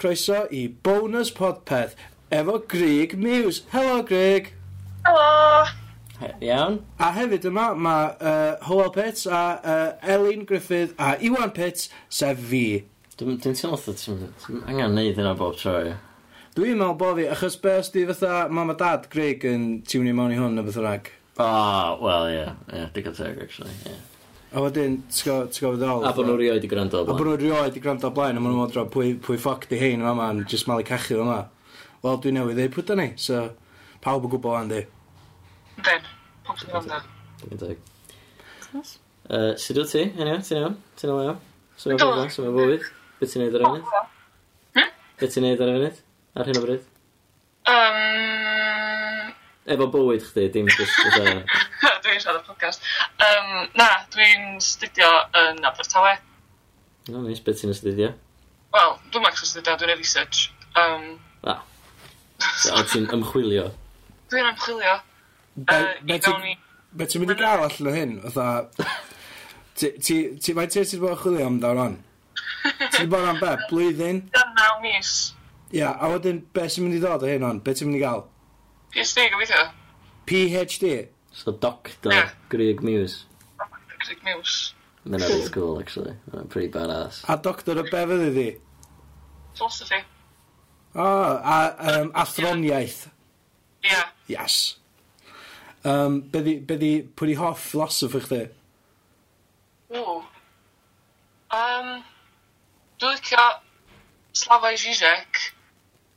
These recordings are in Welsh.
croeso i bonus podpeth efo Greg Muse. Helo, Greg. Helo. Iawn. A hefyd yma, mae uh, Howell Pitts a uh, Elin Griffith a Iwan Pitts, sef fi. Dwi'n dwi teimlo ti'n angen neud yna bob tro. Dwi'n meddwl bod fi, achos be os di fatha mam a dad Greg yn tiwnio mewn i hwn neu beth rhaeg? Ah, oh, wel, ie. Yeah. Ie, yeah, digon teg, actually. Yeah. A wedyn, ti'n gofod ddol? A bod nhw'n rioed i gwrando o blaen. A bod nhw'n rioed i gwrando o blaen, a maen nhw'n modro pwy, pwy ffoc di hein yma yn jyst malu cachu yma. Wel, dwi'n newydd ei pwyta ni, so pawb yn gwybod o'n di. Den, pob sy'n gwrando. Dwi'n deg. Uh, Sut wyt ti, enw? Ti'n iawn? Ti'n iawn? Sut mae'n bywyd? Sut mae'n bywyd? Beth ti'n neud ar y funud? Beth ti'n neud ar y funud? Ar hyn o bryd? Um... Efo bywyd chdi, dim just pan dwi'n siarad y podcast. Um, na, dwi'n studio yn Abertawe. No, nice, beth ti'n astudio? Wel, dwi'n mac studio, dwi'n ei research. Um, a, ah. So, ti'n ymchwilio? dwi'n ymchwilio. Be ti'n mynd i gael allan o hyn? Otha... Ti mae ti'n sydd bod chwilio am dawr on? Ti'n bod am be? Blwyddyn? Dan naw mis. Ia, a wedyn, be sy'n mynd i ddod o hyn on? Be ti'n mynd i gael? PhD, gobeithio. PhD? So Doctor Na. Greg Muse. Greg Muse. Mae'n cool. cool, actually. Mae'n pretty badass. A Doctor y be fydd iddi? Philosophy. O, oh, a um, athroniaeth. Ia. Yeah. Yes. Um, be di, be di, pwy di hoff philosopher chdi? Um, dwi'n licio Slavoj Žižek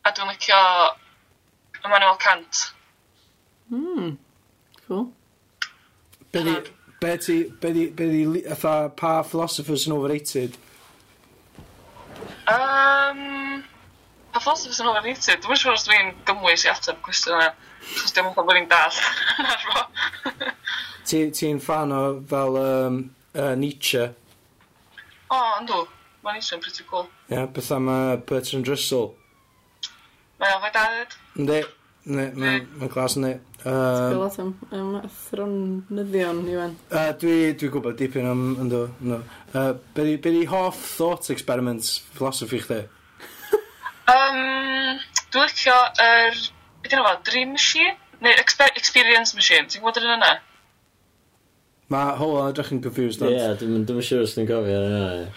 a dwi'n licio Immanuel Kant. Mm. Cool. Be di, be ti, be di, be di, atha, pa philosophers yn overrated? Um, pa philosophers yn overrated? Dwi'n siŵr os dwi'n gymwys i ateb cwestiwn yna. Os dwi'n meddwl bod fi'n dall. Ti'n ti fan o fel um, uh, Nietzsche? O, oh, yndw. Mae Nietzsche'n pretty cool. Ie, yeah, beth am uh, Bertrand Russell? Mae o'n fe dad. Ynddi. Ne, mae'n ma glas yn ni. Ti'n lot am, am athronyddio'n Iwan. Uh, dwi, dwi gwybod dipyn am ynddo. No. Uh, be di hoff thought experiments philosophy chdi? um, dwi'n licio yr, er, beth yna dream machine? Neu exper experience machine, ti'n gwybod yr yna? Mae hol yn edrych yn confused. Ie, yeah, dwi'n dwi siŵr os dwi'n gofio ar yna.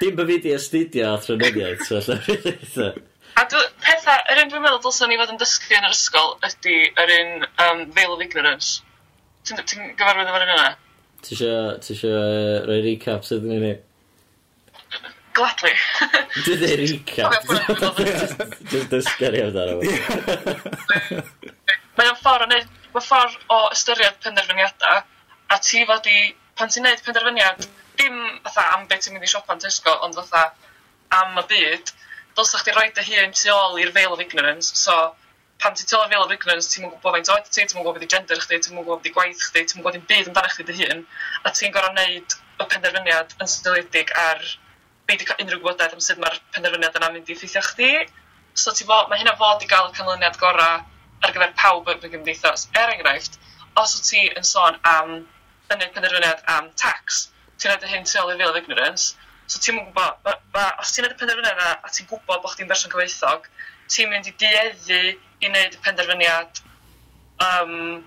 Dim by fi di astudio athronyddioedd, so allan A dwi, petha, yr un dwi'n meddwl dylswn ni fod yn dysgu yn yr ysgol ydy yr un um, Veil of Ignorance. Ti'n ti gyfarwydd efo'r un yna? Ti eisiau uh, rhoi recap sydd yn ni? Gladly. Dwi dde recap. Just dysgari amdano fo. Mae'n ffordd o neud, mae ffordd o ystyried penderfyniadau a ti fod i, pan ti'n neud penderfyniad, dim fatha am beth ti'n mynd i siopa'n Tesco, ond fatha am y byd, dylsa chdi roi dy hun tu ôl i'r veil of ignorance, so pan ti'n tylo veil of ignorance, ti'n mwyn gwybod faint oed ti, ti'n mwyn gwybod beth i gender chdi, ti'n mwyn gwybod beth i gwaith chdi, ti'n mwyn gwybod dim byd amdano chdi dy hun, a ti'n gorau wneud y penderfyniad yn sydyledig ar beidio cael unrhyw gwybodaeth am sut mae'r penderfyniad yna mynd i effeithio chdi. So ti'n bod, mae hynna fod i gael y canlyniad gorau ar gyfer pawb yn y gymdeithas. Er enghraifft, os wyt ti yn sôn am yn y penderfyniad am tax, ti'n rhaid y hyn tu ôl i veil of ignorance, So ti'n gwybod, ma, ma, os ti'n edrych penderfyniad yna a ti'n gwybod bod chdi'n berson cyfoethog, ti'n mynd i dieddu i wneud y penderfyniad um,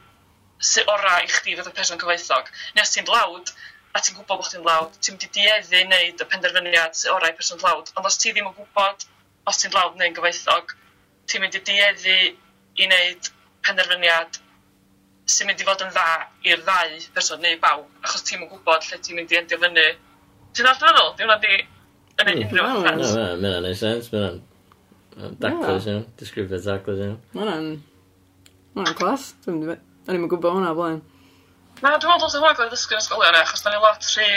sy'n ora i chdi fod y person cyfoethog. Neu os ti'n dlawd, a ti'n gwybod bod chdi'n dlawd, ti'n mynd i dieddu i wneud y penderfyniad sy'n ora i person dlawd. Ond os ti ddim yn gwybod os ti'n dlawd neu'n gyfoethog, ti'n mynd i dieddu i wneud penderfyniad sy'n mynd i fod yn dda i'r ddau person neu bawb, achos ti'n mynd gwybod lle ti'n mynd i endio fyny Ti'n Dwi'n feddwl? Di hwnna di yn hmm. unrhyw offens. Mae hwnna'n neud sens, mae'n hwnna'n daclus iawn, disgrifio daclus iawn. Mae hwnna'n... Mae hwnna'n clas, dwi'n ddim yn gwybod hwnna blaen. Na, dwi'n meddwl dwi'n meddwl ddysgu yn ysgolion, e, achos da ni lot rhi...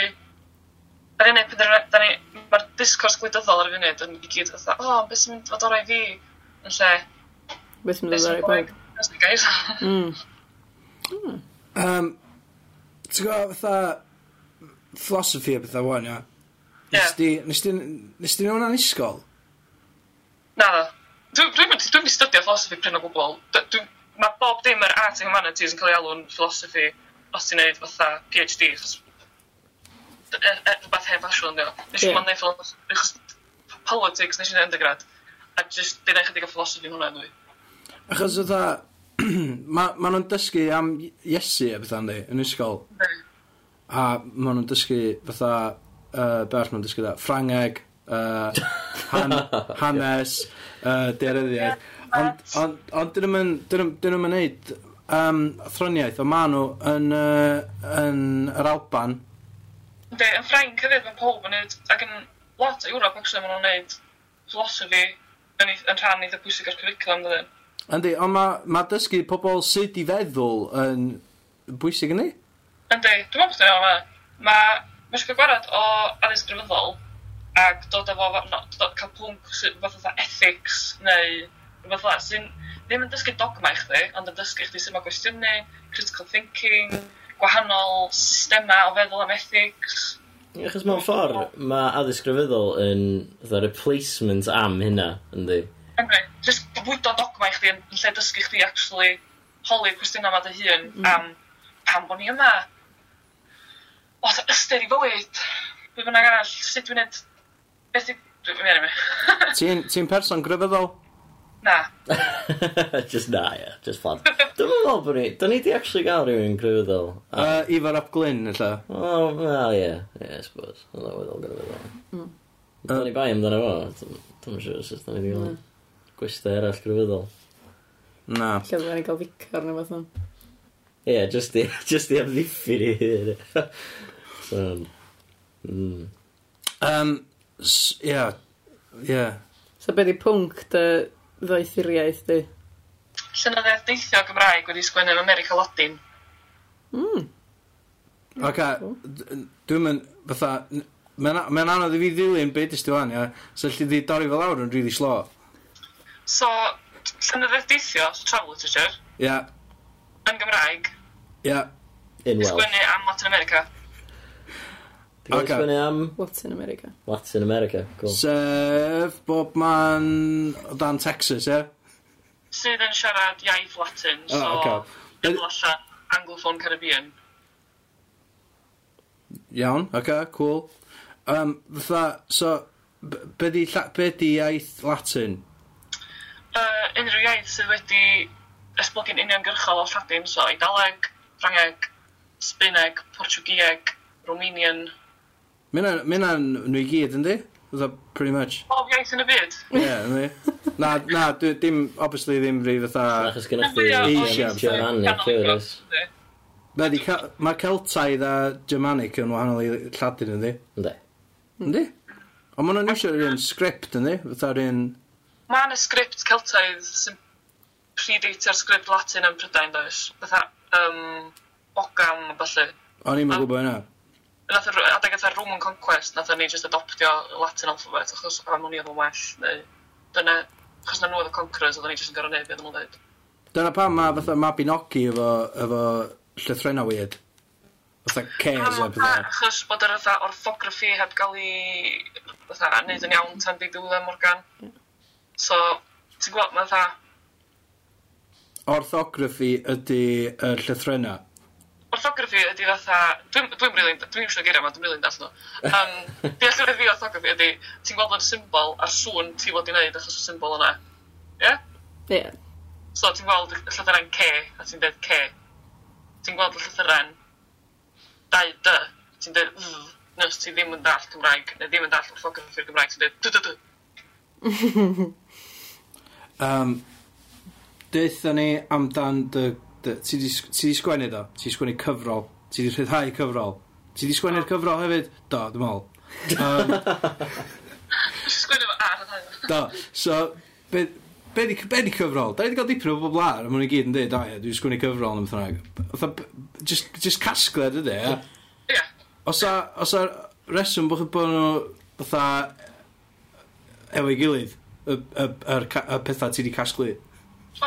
Yr unig penderfyniad, da ni... Mae'r disgwrs gwleidyddol ar y funud yn i gyd, o, beth sy'n mynd fod orau fi, yn lle... Beth sy'n mynd fod orau pwyg. Beth sy'n gair. Mm. Mm. Um, Ti'n gwybod, fatha, philosophy a bethau wan, ia. Nes di, nes di, nes di nhw'n anisgol? Na, na. Dwi'n dwi, dwi, dwi studio philosophy pryn o gwbl. Mae bob dim yr art and humanities yn cael ei alw'n philosophy os ti'n neud fatha PhD, achos e, e, rhywbeth heb asiwn, dio. Nes i'n mynd philosophy, achos politics nes i'n undergrad, a just dyna eich ydig o philosophy hwnna dwi. Achos oedd a, ma, ma nhw'n dysgu am Iesu a bethau ynddi, yn ysgol. Yeah a maen nhw'n dysgu fatha, uh, beth maen nhw'n dysgu da, Ffrangeg, uh, han, hanes, uh, dearyddiaeth. Ond on, on, dyn nhw'n dyn nhw'n neud um, throniaeth, o maen nhw yn, uh, yn yr Alban. De, yn Ffrainc hefyd mae pob yn neud, ac yn lot o Ewrop, actually, maen nhw'n neud philosophy yn, yn rhan eitha pwysig o'r curriculum, dydyn. Yndi, ond mae ma dysgu pobl sut i feddwl yn bwysig yn ni? Yndi, dwi'n meddwl bod o'n dda. Ma' ma' eisiau ca'l gwared o addysg grefyddol ac dod efo no, dod, cael pwnc sy'n fath o ethics neu rhywbeth fel sy'n ddim yn dysgu dogma i chdi, ond yn dysgu chdi sy'n ma' gwestiynu, critical thinking, gwahanol systema o feddwl am ethics. Ie, achos mewn ffordd, mae addysg grefyddol yn the replacement am hynna, yndi? Yndi, jyst bwydo dogma i chdi yn lle dysgu chdi actually holi'r cwestiynau yma dy hun mm. am pam bod ni yma, lot o ystyr i fywyd. Be bynnag arall, sut dwi'n neud... Beth dwi'n... Dwi'n Ti'n ti person gryfyddol? Na. just na, ie. Yeah. Just plan. Dwi'n meddwl bod ni... Do'n ni di actually gael rhywun gryfyddol. Uh, Ifar Ap Glyn, illa. Wel, well, ie. Ie, I suppose. Oedd o'n weddol gryfyddol. Mm. Ni bai amdano fo. Dwi'n siŵr sut do'n ni di gael gwestau eraill gryfyddol. Na. Lle dwi'n ni gael ficar neu fath Ie, yeah, just i amddiffyn i hyn. Um, mm. Um, s- ia, ia. So be di pwnc dy ddoethuriaeth di? Llenyddiaeth deithio Gymraeg wedi sgwennu yn America Lodin. Mm. Ac a, dwi'n mynd, fatha, n- mae'n a- mae'n anodd i fi ddilyn beth ysdi fan, ia. So lle di dorri fel awr yn rili slo. So, llenyddiaeth deithio, travel literature, Ia, yn Gymraeg, In wedi Welsh. sgwennu am Latin America. Dwi'n okay. sgwennu am... What's in America. What's in America, cool. Sef bob man o dan Texas, ie? Yeah? Sydd yn siarad iaith Latin, so... oh, so... Okay. Diflasa Anglophone Caribbean. Iawn, oce, okay, cool. Um, fatha, so, be di, be di iaith Latin? Uh, unrhyw iaith sydd wedi esblygu'n uniongyrchol o Lladin, so Eidaleg, Ffrangeg, Sbineg, Portugieg, Romanian, Mae'n hynna'n nhw i gyd, yndi? Fytha, pretty much. Pob iaith yn y byd? Ie, yeah, yndi. Na, na, dwi- dim, obviously ddim rhi fatha... Achos gynnwch chi Asian, Germanic, Euros. Na, di Cel- Mae Celtaidd a Germanic yn wahanol i Lladin, yndi? Ynddi. Yndi? Ond maen nhw'n iwsio'r un sgript, yndi? Fytha'r un... Mae yna sgript Celtaidd sy'n predatio'r sgript Latin yn Prydain, does? Fytha, um, ogam, falle. O'n i'n yn gwybod yna nath yr adeg ata Roman Conquest, nath ni just adoptio Latin alphabet achos am o'n i oedd yn well, neu dyna, achos na nhw oedd y conquerors, oedd ni just yn gorau neud beth nhw'n dweud. Dyna pam mae fatha Mabinogi efo, efo llythrenna weird. Fatha cares a pethau. Achos bod yr fatha orthography heb gael ei fatha neud yn iawn tan di diwedd Morgan. So, ti'n gweld mae fatha... Orthography ydy y llythrenna? orthography ydy fatha, dwi'n dwi rili'n, dwi'n siŵr geiriau yma, dwi'n rili'n das nhw. Um, Deallwedd fi orthography ydy, ti'n gweld yn symbol a'r sŵn ti fod i wneud achos y symbol yna. Ie? Yeah? Ie. Yeah. So ti'n gweld y llythyren C a ti'n dweud C. Ti'n gweld y llythyren 2D, ti'n dweud Z, nes ti ddim yn dall Cymraeg, neu ddim yn dall orthography'r Gymraeg, ti'n dweud D D D. um, Deitha ni amdan dy ti di, ti di sgwennu do? Ti di sgwennu cyfrol? Ti di rhyddhau cyfrol? Ti di sgwennu'r cyfrol hefyd? Do, dim ol. Um, fo ar Do, so, be, be, di, be di cyfrol? Da ni wedi cael dipyn o bobl ar, a maen i gyd yn dweud, da, ie, dwi'n sgwennu cyfrol yn ymwneud. Otha, just, just casgled ydy, e, ie? Ie. Os a, os a reswm bod chi'n bod nhw, fatha, efo'i gilydd, y, y, y, y pethau ti di casglu?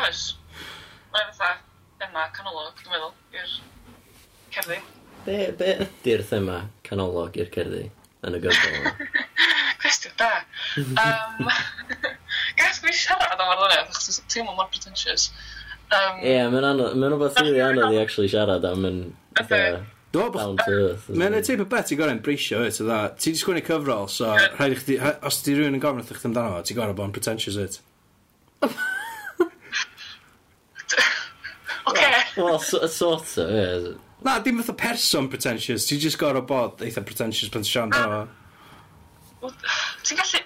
Oes. Mae fatha, thema canolog, dwi'n meddwl, i'r cerddi. Be, be ydy'r thema canolog i'r cerddi yn y gyfrol yma? Cwestiwn da. Um, Gas gwyth siarad am arddoniad, achos ti'n teimlo mor pretentious. Um, Ie, yeah, mae'n anodd, mae'n rhywbeth rili anodd i actually siarad am yn... Down to earth. Mae'n y teip o bet i gorau yn breisio, it, dda. Ti di sgwini cyfrol, so rhaid i chdi... Os ti rhywun yn gofyn wrthych amdano, fo, ti gorau bod yn pretentious, it. Oce. Wel, so- uh, sort of, ie. Na, dim fatha person pretentious, ti'n just gorau bod eitha pretentious pan ti'n siarad amdano fo. Ti'n gallu...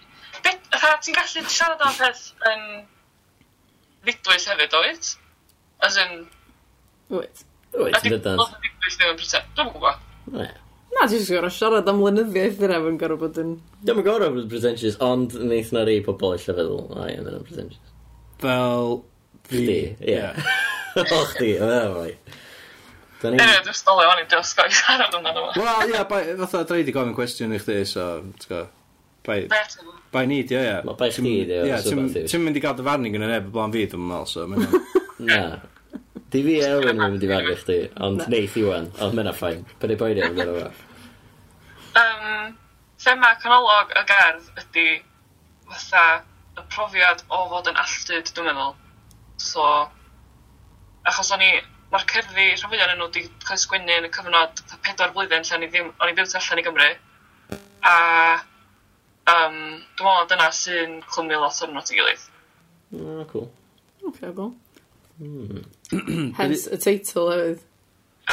be- fatha, Ti'n gallu siarad am peth yn ddidwys hefyd, oed? As in... Wyt. Wyt, ydy- yn dydant. lot o ddidwys ddim yn pretend. Dwi'n gwybod. Na, ti'n siarad siarad am lenyddiaeth dyna fo'n gorau bod yn... Dwi'n mynd gorau bod yn pretentious, ond wneith na rei pobl eich feddwl, a ie, mae'n pretentious. Fel... Chdi, ie. O, chdi, o, fai. Ie, dwi'n stolio o'n i dros gael siarad amdano fo. Wel, ie, fatha, da i wedi gofyn cwestiwn i chdi, so, ti'n go, bai, bai ni, ie, ie. Mae bai chdi, ie, ti'n mynd i gael dy farnig gyda neb y blaen fi, dwi'n meddwl, so, mynd. Na. Di fi Elwyn yn mynd i farnig chdi, ond neith Iwan, ond mynd a ffain. Pwyd i boedi am gyda fo. Um, thema canolog y gerdd ydy fatha y profiad o fod yn alltyd, dwi'n meddwl. So, achos o'n i, mae'r cerddi, rhan fwyaf yn nhw wedi cael sgwennu yn y cyfnod pedwar blwyddyn lle o'n i ddim, o'n i ddim allan i Gymru. A um, dwi'n meddwl dyna sy'n clymu lot o'r not i gilydd. Ah, cool. Okay, cool. Mm. Hence y teitl hefyd.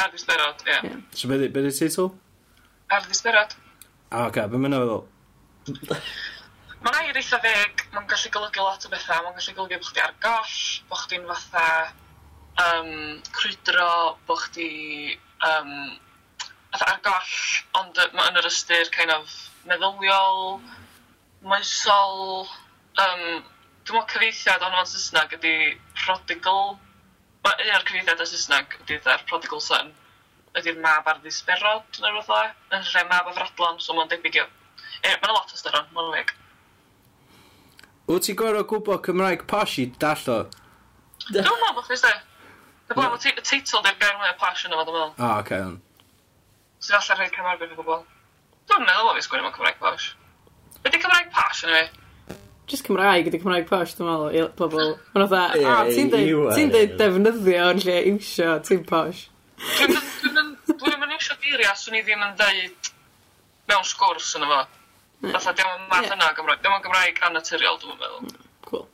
Ar ddisberod, ie. Yeah. So, beth ydy'r teitl? Ar ddisberod. Ah, oce, beth mae'n feddwl? Mae'n air eitha feg, mae'n gallu golygu lot o bethau, mae'n gallu golygu bod chdi ar goll, bod chdi'n fatha um, crwydro bod chdi um, a goll, ond yn yr ystyr kind of meddyliol, moesol, um, dwi'n meddwl cyfeithiad ond o'n Saesneg ydy prodigal, mae un o'r cyfeithiad o Saesneg ydy dda'r prodigal son, ydy'r mab ar ddisberod neu rhywbeth o, yn rhe mab a fradlon, so mae'n debyg i'w. E, mae'n lot o styron, mae'n wyg. Wyt ti'n gorau gwybod Cymraeg posh i dallo? Dwi'n meddwl bod chdi Wel, y teitl ddim gair mwy o plash yna dwi'n meddwl. Ah, o, oce, iawn. Sydd allan rhaid cymarfod i bobl. Dwi'n meddwl bod fi sgwini mewn Cymraeg posh. Ydy Cymraeg posh yn fi? Just Cymraeg, ydy Cymraeg posh, dwi'n meddwl, i bobl. Mae'n fatha, o, ti'n dweud defnyddio yn lle iwsio, ti'n posh. Dwi'n mynd iwsio geiria, swn i ddim yn dweud mewn sgwrs yna fo. Mm. Fatha, dim ond math yna Gymraeg. Dim ond Gymraeg anaturiol, dwi'n meddwl. Mm, cool.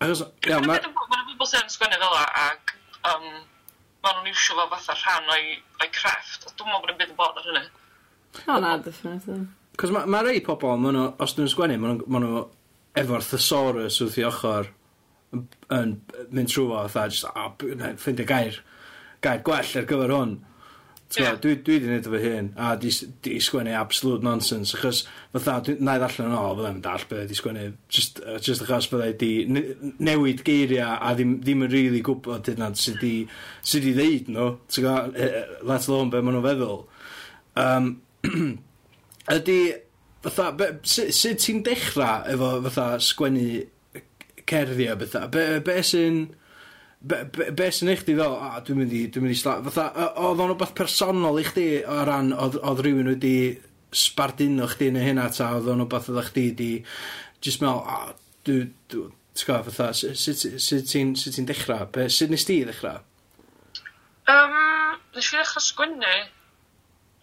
Mae'n bobl sy'n sgwennu fel ac Um, maen nhw'n iwsio fo fatha rhan o'i, oi crefft. Dwi'n meddwl bod yn byd yn bod ar hynny. O na, definitely. Cos mae ma rei pobl, ma nhw, os dyn nhw'n sgwennu, maen nhw, ma nhw efo'r thesaurus wrth i ochr yn mynd trwy fo, fatha, just, a, ffeindio gair, gair gwell ar gyfer hwn. Yeah. Dwi, dwi di wneud efo hyn a di, di sgwennu absolute nonsense, achos fatha, dwi- na i ddallan yn ôl, fyddai'n dall beth di sgwennu, just, uh, just achos fydda di ne- newid geiriau a ddim, ddim yn rili really gwybod hynna sydd di, sydd di ddeud nhw, ti'n gwbod, eh, eh, let alone beth maen nhw'n feddwl. Um, ydy, fatha, be- su- sut ti'n dechrau efo fatha sgwennu cerddi a bethau? Be, be sy'n Be, be, be sy'n eich di fel, a dwi'n mynd i, dwi'n mynd i sla... Fatha, oedd o'n rhywbeth personol i chdi o ran, oedd rhywun wedi sbarduno chdi neu hynna ta, oedd o'n rhywbeth oedd chdi di, just mel, a, dwi, dwi, ti'n gwybod, fatha, sut ti'n sut ti'n dechrau? Be, sut nes ti ddechrau? Um, nes i ddechrau sgwynnu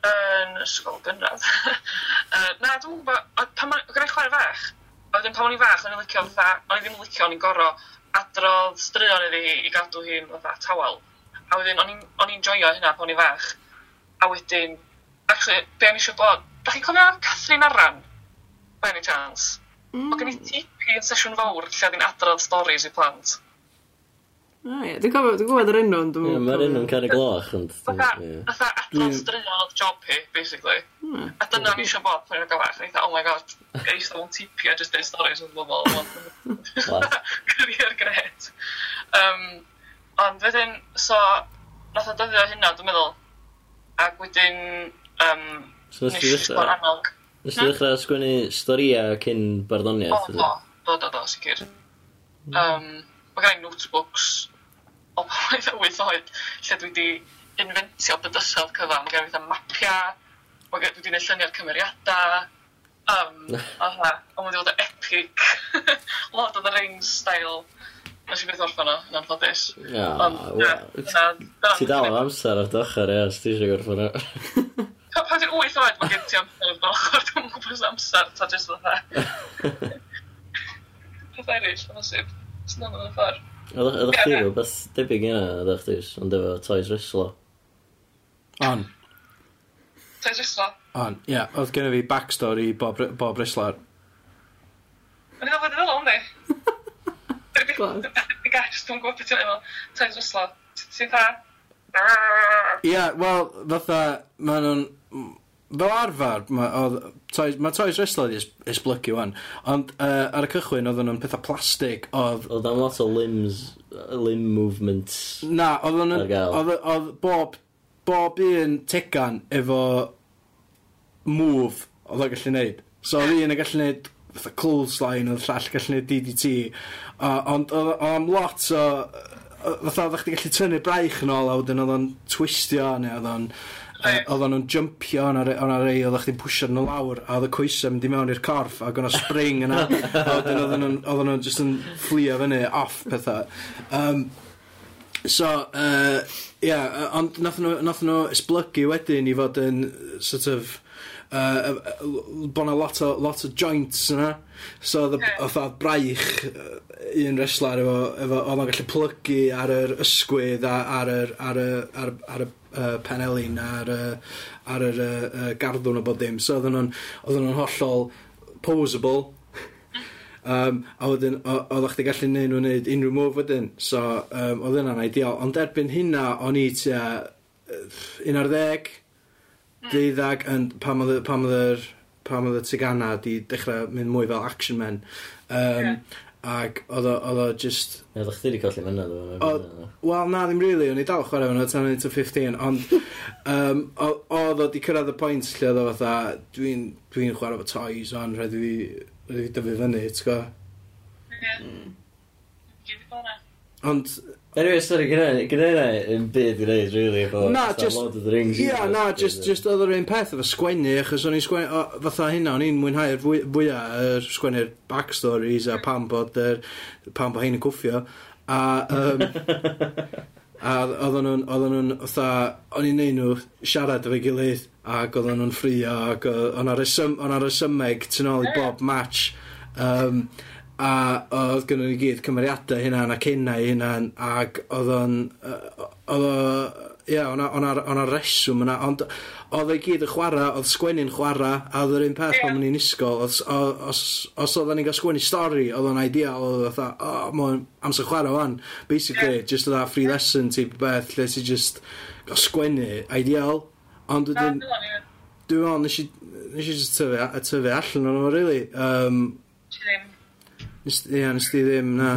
yn ysgol gynradd. uh, na, dwi'n gwybod, pan mae'n gwneud chwarae fach, a wedyn pan o'n i fach, o'n i'n licio, fatha, o'n i ddim yn licio, o'n i'n gorau adrodd straeon iddi hi i gadw hi'n fatha tawel. A wedyn, o'n i'n joio hynna pan o'n i fach. A wedyn, actually, be o'n i eisiau bod, da chi'n cofio Catherine Arran? By any chance? Mm. Mae gen i tipi yn sesiwn fawr lle oedd hi'n adrodd storis i plant. Ah, ie. Dwi'n gwybod, dwi'n gwybod yr enw, ond dwi'n... Ie, mae'r enw'n cael ei gloch, ond... Fatha adnos drinol oedd job hi, basically. A dyna ni eisiau bod pan i'n gael eich, oh my god, geis o'n tipio, just dweud stories yn bobl. Career gret. Um, ond wedyn, so, nath o dyddio hynna, dwi'n meddwl. Ac wedyn, um, so, nes i sgwr analog. Nes i hmm? ddechrau sgwennu storia cyn barddoniaeth? O, do, do, do, do, sicr. Um, mae gen i notebooks o pan oedd oed, lle dwi wedi inventio bydysodd cyfan, Mae gen i fatha mapia, mae gen i wedi gwneud lluniau'r cymeriadau, um, a hwnna, ond wedi bod yn epic, Lord of the Rings style, Nes i beth orffan o, yn anffodus. Ti dal yn amser ar dochor, ia, os ti eisiau gorffan o. Pa, pa ti'n 8 oed, mae gen ti amser o'r dochor, dwi'n gwybod amser, ta jyst fatha. Peth eraill, o'n osib, sy'n anodd yn ffordd. Oeddech chdi efo beth debyg yna, oeddech chdi, ond efo Toys Rislo. On. Toys Rislo? On, ie. Yeah. Oedd gen i fi backstory Bob, Bob Rislar. Mae'n ei ddod yn ôl, ynddi? Dwi'n gael, dwi'n gwybod beth yna Toys Rislo. Ti'n dda? Ia, wel, fatha, maen nhw'n fel arfer, mae toys, ma toys wrestler wedi esblygu wan, ond uh, ar y cychwyn oedden nhw'n pethau plastig oedd... Oedd am lot o limbs, limb movements Na, oedden nhw'n... Oedd bob, bob un tegan efo move oedd o'n gallu neud. So oedd un yn gallu neud fatha clothesline, oedd llall gallu neud DDT, uh, ond oedd am lot o... Fatha oedd chdi gallu tynnu braich yn ôl a wedyn oedd o'n twistio neu oedd o'n... Uh, Uh, oedden nhw'n jumpio, o'n ar o'na rei, oedden chdi'n pwysio nhw lawr, a oedd y coesau mynd i mewn i'r corff, ac o'n spring yna, a oedden nhw'n just yn fflio fyny off pethau. Um, so, uh, yeah, ond nath nhw, nath nhw esblygu wedyn i fod yn sort of, uh, bod yna lot o, lot o joints yna. So oedd yeah. braich un wrestler efo, efo oedd o'n gallu plygu ar yr ysgwydd a ar, yr, ar, y, ar, ar y uh, Penelin ar, uh, ar yr uh, uh, garddwn o bod dim. So oedden nhw'n hollol posable, Um, a wedyn, oeddech chi gallu neud nhw'n neud unrhyw move wedyn. So, um, oedd yna'n ideal. Ond erbyn hynna, o'n i tua 11, 12, hmm. yn pam oedd y pam oedd y tegana di dechrau mynd mwy fel action men. Um, yeah. Ac oedd o, oedd o just... Ie, ddech chi wedi colli fyna, dwi'n Wel, na, ddim really. o'n i dal chwarae fyna tan o'n i to 15, ond um, oedd o di cyrraedd y pwynt lle oedd o fatha, dwi'n dwi, chwarae fo toys o'n rhaid i fi dyfu fyny, ti'n go? Ie. Ond Anyway, stori, gyda yna yn byd i wneud, really, efo na, just, Lord of the Rings. Ia, yeah, na, just, just oedd yr un peth efo sgwennu, achos o'n i'n sgwennu, o, fatha hynna, o'n i'n mwynhau'r fwyaf er, sgwennu'r backstories a pam bod, er, pam bod hyn yn cwffio. A, um, a oedden nhw'n, oedden nhw'n, fatha, o'n i'n neud nhw siarad efo'i gilydd, ac oedden nhw'n ffrio, ac o'n ar y symeg tu nôl i bob match. Um, a oedd gynnu ni gyd cymeriadau hynna'n a cynnau hynna ac oedd o'n yy, oedd o ia o'na reswm yna ond oedd ei gyd yn chwarae oedd sgwennu'n chwarae a oedd yr un peth Ie. pan o'n i'n isgol oedd os os oedden ni'n cael sgwennu stori oedd o'n idea oedd oedd o mae'n amser chwarae o'n basically just oedd free lesson type beth lle ti just gael sgwennu ideal ond Na, dwi'n dyla ni. dwi'n meddwl nes i nes i just tyfu, a- tyfu allan o'n really um, Ti ddim. Nes, ia, nes di ddim, na.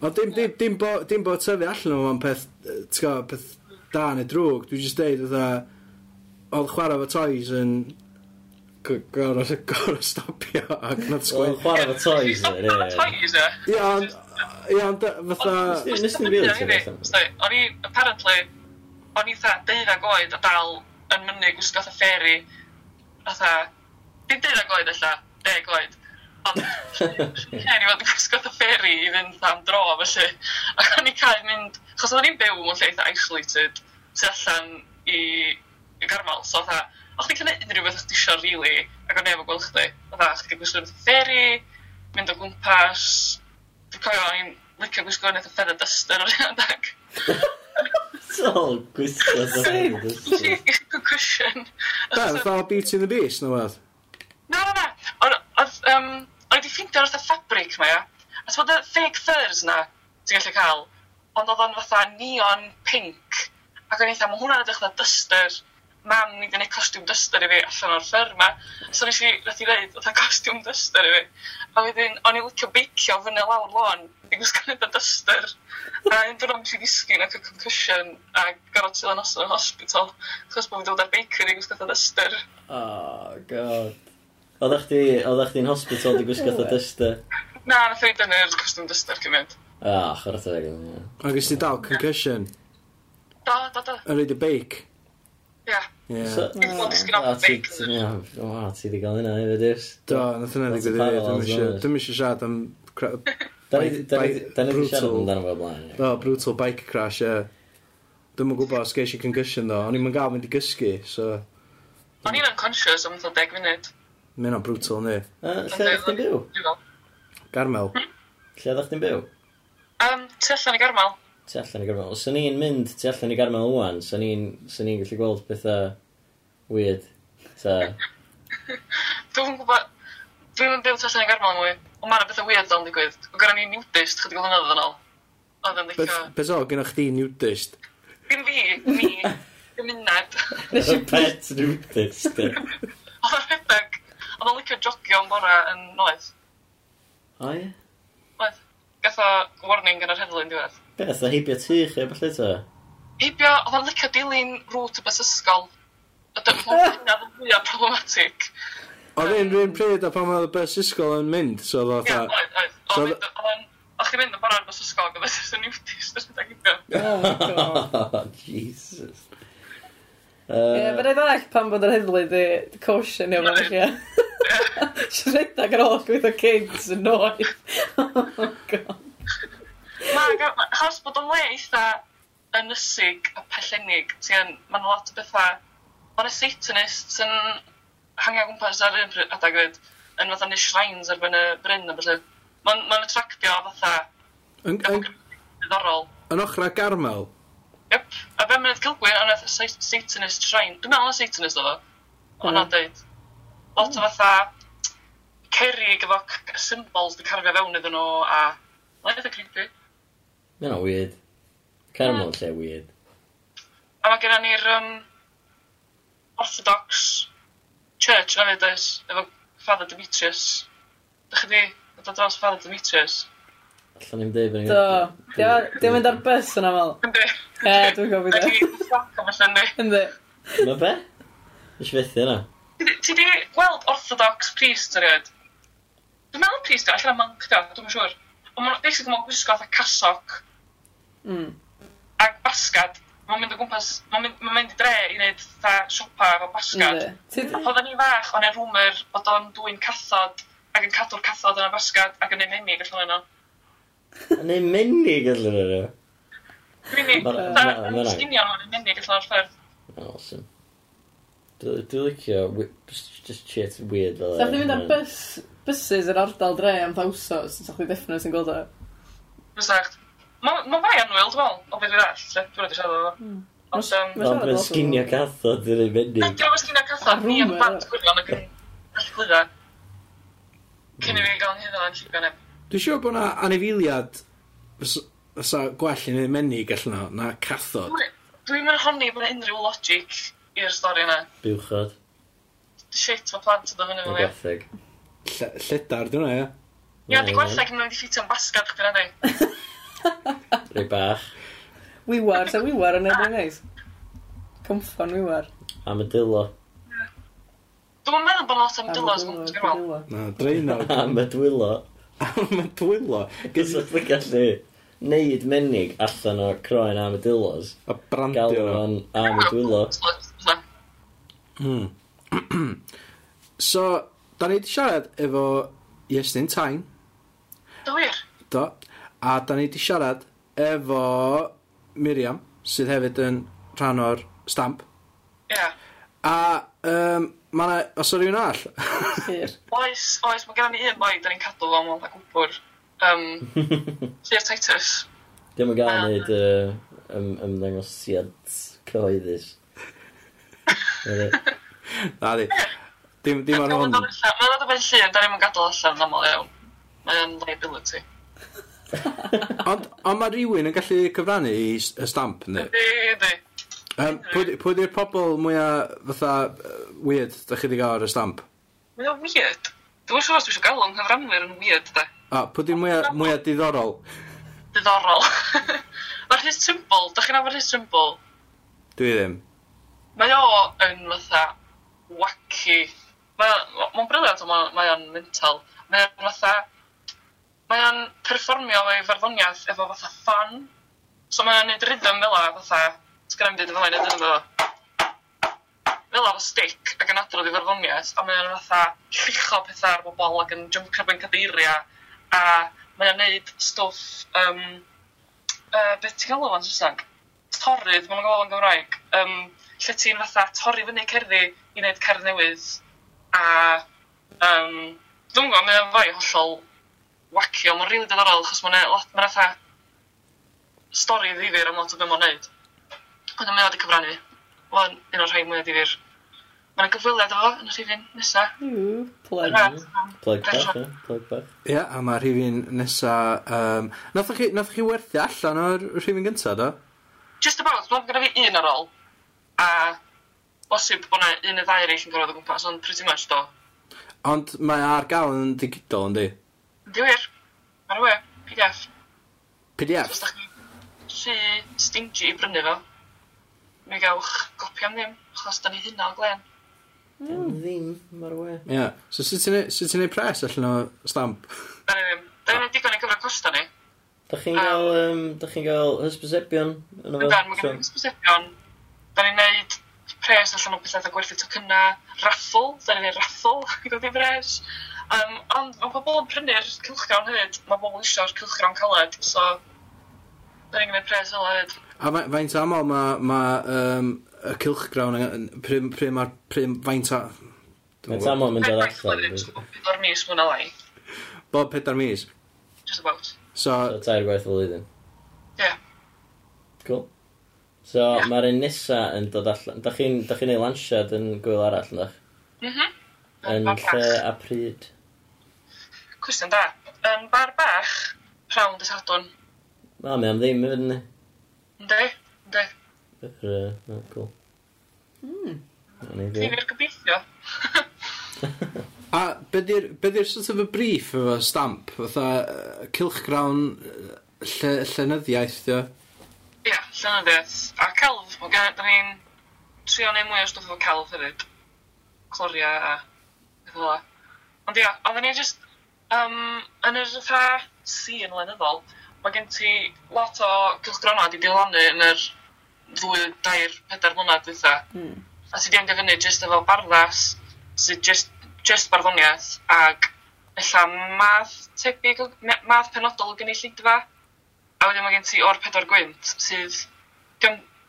O, dim, dim, dim, bo, dim bod tyfu allan o'n peth, ti'n gwybod, peth da neu drwg. Dwi'n just deud, oedd oedd chwarae fo toys yn gorau gorau stopio ac nad sgwyl. Oedd chwarae fo toys yn, ie. Toys, ie. Ia, ond, ie, ond, fatha... Nes ti'n rili ti? O'n i, apparently, o'n i tha, deuddag oed a dal yn mynnu gwisgo fatha fferi, fatha, dim deuddag oed allan, deg oed Ond, ceri, fod yn gwisgo the ferry i fynd am dro, felly. Ac o'n i cael mynd, chos o'n i'n byw mewn lle eitha isolated, tu allan i, i garmal. so fatha, o'ch ti'n cael unrhyw beth o'ch ti eisiau, really, ac o'n efo gweld chdi. Fatha, o'ch ti'n gwisgo the ferry, mynd o gwmpas, dwi'n cofio o'n i'n licio gwisgo yn eitha feather duster o'r hynny'n dag. Sol, gwisgo feather duster. Cushion. Da, fatha Beauty and the Beast, no wedd? Na, na, na. Oedd, um, ffeindio fatha ffabric mae o. A ti'n bod y fake furs na, ti'n gallu cael, ond oedd o'n fatha neon pink. Ac o'n eitha, mae hwnna'n edrych fatha duster. Mam, ni wedi gwneud costiwm duster i fi allan o'r ffyr ma. So nes i, nath i ddeud, oedd costiwm duster i fi. A wedyn, o'n i licio beicio fyny lawr lôn, i gwisgo nid o duster. A un dwrnod nes i ddisgyn ac y concussion a gorfod yn osod yn hospital. Chos bod fi'n dod ar beicio i gwisgo nid o duster. Oh, god. Oeddech chdi, oeddech chdi'n hospital di gwisgo fatha dyster? Na, nath i dynnu'r custom dyster cyn mynd. Ah, chwarae teg yn. Ac ysdi dal concussion? Da, da, da. Yn rhaid y beic? Ia. Ie. A ti, o, ti di gael hynna hefyd, iws? Do, nath hynna ddigwydd i fi. Dwi'n eisiau siarad am... Da ni wedi siarad amdano fo blaen. Do, brutal bike crash, ie. Dwi'n mwyn gwybod os geis i concussion, ddo. O'n i'n gael mynd i gysgu, so... O'n i'n unconscious am 10 munud. Mae hynna'n brutal, ni. Uh, lle ydych chi'n byw? Garmel. Lle ydych chi'n byw? Um, tu allan i Garmel. Tu allan i Garmel. Swn i'n mynd tu allan i Garmel wwan, swn i'n gallu gweld pethau weird. So. Dwi'n gwybod... Dwi'n mynd byw tu allan i Garmel mwy. Ond mae'n bethau weird o'n digwydd. O gara ni nudist, chydig o flynyddoedd yn ôl. Oedd yn ddicio... Beth o, gynnwch chdi nudist? Dim fi, ni. Gymuned. Nes i pet nudist. Oedd yn rhedeg. Oedd o'n licio jogio yn bora yn noeth. O ie? Oedd. Gatho warning yn yr heddlu'n diwedd. Beth, a heibio tu chi, falle to? Heibio, oedd o'n licio dilyn rŵt y bus ysgol. Ydy'n fwyaf problematic. Oedd un rhywun pryd a pan oedd y bus ysgol yn mynd, so oedd oedd... Ie, oedd, oedd. O'ch chi'n mynd yn barod bus ysgol, gyda sy'n niwtis, dwi'n dagibio. Jesus. Ie, uh, yeah, but I ddall pan bod yr heddlu di caution iawn mynd, chi. Si'n rhedeg ar ôl gwyth o kids yn noeth. Oh, god. Na, chos bod o'n le eitha ynysig a pellenig, ti'n, mae'n lot o bethau, mae'n y Satanists yn hangio gwmpas ar un adag fyd yn fatha neu shrines ar ben y bryn a bethau. Mae'n ma attractio fatha, diddorol. Yn ochr a garmel? Yep, a fe mynd gilgwyn, ond oedd Satanist shrine, dwi'n meddwl na Satanist o fo. ond o'n dweud lot o fatha cerig efo symbols di carfio fewn iddyn nhw a... Mae'n eitha creepy. Mae'n o weird. Caramel lle weird. A mae gennym ni'r um, Orthodox Church yn hefyd oes, efo Father Demetrius. Dych chi di dod dros Father Demetrius? Alla ni'n deud fyny. Do, diolch mynd ar bus yn aml. Yndi. E, dwi'n gofio. Yndi, dwi'n gofio. Yndi. Yndi. Yndi. Yndi. Yndi. Yndi. Yndi. Ti di gweld orthodox priest ar ywyd? Dwi'n meddwl priest o, allan o monk do, dwi'n siŵr. Ond mae'n basically mae'n gwisgo fatha casoc mm. ac basgad. Mae'n mynd o gwmpas, mae'n mynd, ma mynd i dre i wneud fatha siopa efo basgad. Mm. A oedden ni fach, o'n e rwmr bod o'n dwy'n cathod ac yn cadw'r cathod yn y basgad ac yn ei menig allan o'n. Yn ei menig allan o'n? Dwi'n menig, dwi'n sginio nhw'n ei menig allan o'r ffordd. Awesome. Dwi'n dwi licio wi- just shit weird fel e. Sa'ch chi fynd ar bus, buses yr ardal dre am thawsos, sa'ch chi ddeffnod sy'n gweld e. o. Fysacht. Mae'n ma fai anwyl, dwi'n meddwl, o beth dwi'n all. Dwi'n wedi siarad o. Hmm. Ond, yym, Ond mae'n sginio cathod yn ei fyny. Dwi'n gwybod sy'n A cathod, ni yn rumour, band ie. gwylio, ac yn gallu gwylio. Cyn i hmm. fi gael hynny yn llifio neb. Dwi'n siŵr bod yna anifiliad fysa gwell yn ei menig allan o, na cathod. Dwi'n mynd honni bod 'na unrhyw logic i'r stori yna. Buwchod. Shit, mae plant yn dod fyny fwy. Gwethig. Lledar, dwi'n ia? Ia, di gwella gyda nhw'n ffitio yn basgad chdi na di. Rwy bach. Wiwar, sa wiwar yn edrych neis. Cymffon wiwar. Am y dilo. Dwi'n meddwl bod lot am dylos yn gwybod. Na, dreinog. Am y dwylo. Am y dwylo. Gysa chdi gallu neud menig allan o croen am y dylos. A brandio. Galon am y dwylo. Mm. so, da ni wedi siarad efo Iestyn Tain. Do? Do. A da ni wedi siarad efo Miriam, sydd hefyd yn rhan o'r stamp. Ia. Yeah. A um, mae yna, os o'r un all? oes, oes, mae gen i un boi, da ni'n cadw am ond a gwbwr. Um, Llyr Titus. Dim yn gael um, wneud uh, ymddangosiad cyhoeddus. Na di. Dim, dim ar hwn. Mae'n dod o beth llun, da ni'n gadael allan yn aml iawn. Mae'n liability. ond on mae rhywun yn gallu cyfrannu i y stamp, ynddi? di. Um, Pwy di'r pobl mwyaf fatha weird da chi wedi gael ar y stamp? Mae weird. Dwi'n siŵr os dwi eisiau gael o'n hyfranwyr yn weird, da. A, pwy di'r mwyaf diddorol? Diddorol. Mae'r his symbol, da chi'n afon his symbol? Dwi ddim mae o yn fatha wacky. Mae'n ma briliant, mae ma o'n mental. Mae o'n fatha... Mae o'n perfformio ei farddoniaeth efo fatha fan. So mae o'n neud rhythm fel o fatha... Sgrim byd fel o'n neud efo... Fel o stick ac yn adrodd i farddoniaeth. A mae o'n fatha llicho pethau ar bobl ac yn jump ar ben cadeiriau. A mae o'n neud stwff... Um, uh, beth ti'n galw fo'n Saesneg? Torrydd, mae'n galw yn Gymraeg. Um, lle ti'n fatha torri fyny cerddi i wneud cerdd newydd a um, dwi'n gwybod, mae'n fwy hollol wacio, mae'n rili diddorol achos mae'n lot, mae'n fatha stori ddifur am lot o beth mae'n neud. Ond mae'n wedi cyfrannu. Mae'n un o'r rhai mwyaf ddifur. Mae'n gyfwiliad efo yn y rhifin nesa Mm, plug. Plug bach, eh? Plug bach. Ie, yeah, a mae rhifin nesa Um, nath chi werthu allan o'r rhifin gyntaf, do? Just about. Mae'n gyda fi un ar ôl a bosib bod yna un neu ddau eraill yn gorfod o gwmpas, ond pretty much do. Ond mae ar gael yn digidol, yndi? Di wir. Mae'r we, PDF. PDF? Os da chi rhy stingy i brynu fo, mi gawch gopi am ddim, achos da ni hynna o glen. Mm. Ddim, mae'r we. Ie. Yeah. So sut ti'n ei pres allan o stamp? Da ni ddim. Da ni'n digon i gyfro costa ni. Da chi'n gael, um, da chi'n gael hysbysebion? Yn dan, mae gen i hysbysebion Da ni'n neud pres allan o bethau a gwerthu tocynna, raffle, da ni'n neud raffl i godi bres. Um, ond mae pobl yn prynu'r cylchgrawn hefyd, mae pobl eisiau'r cylchgrawn caled, so da ni'n gwneud pres fel hefyd. A faint aml mae ma, um, y cylchgrawn, prym, prym a'r prym, faint a... Faint aml mynd o'r allan? Pedwar mis mwyn lai. Bob pedwar mis? Just about. So, so tair gwaith o flwyddyn? Yeah. Cool. So, yeah. mae'r un nesa yn dod allan. Da chi'n chi ei lansiad yn gwyl arall, ynddo? Mhm. Mm yn lle a pryd? Cwestiwn da. Yn bar bach, rhawn dy sadwn. Ma, mae am ddim i ni. Ynddi, ynddi. Yr, na, cool. Mm. Ni'n gobeithio. a beth yw'r sort of a brief efo stamp? Fatha, uh, cilchgrawn uh, lle, llenyddiaeth, dio? Llenyddiaeth a celf, mae gen da ni'n trio neu mwy o stwff o celf hefyd. Cloria a beth fel Ond ia, oedden ni just, um, yn yr fatha scene lenyddol, mae gen ti lot o cylchgrona di dilanu yn yr ddwy, dair, pedair mlynedd dwytha. Mm. A ti di anghyfynu just efo barddas, sydd just, just barddoniaeth, ag ella math tebyg, math penodol o gynulleidfa a wedyn mae gen ti o'r pedwar gwynt sydd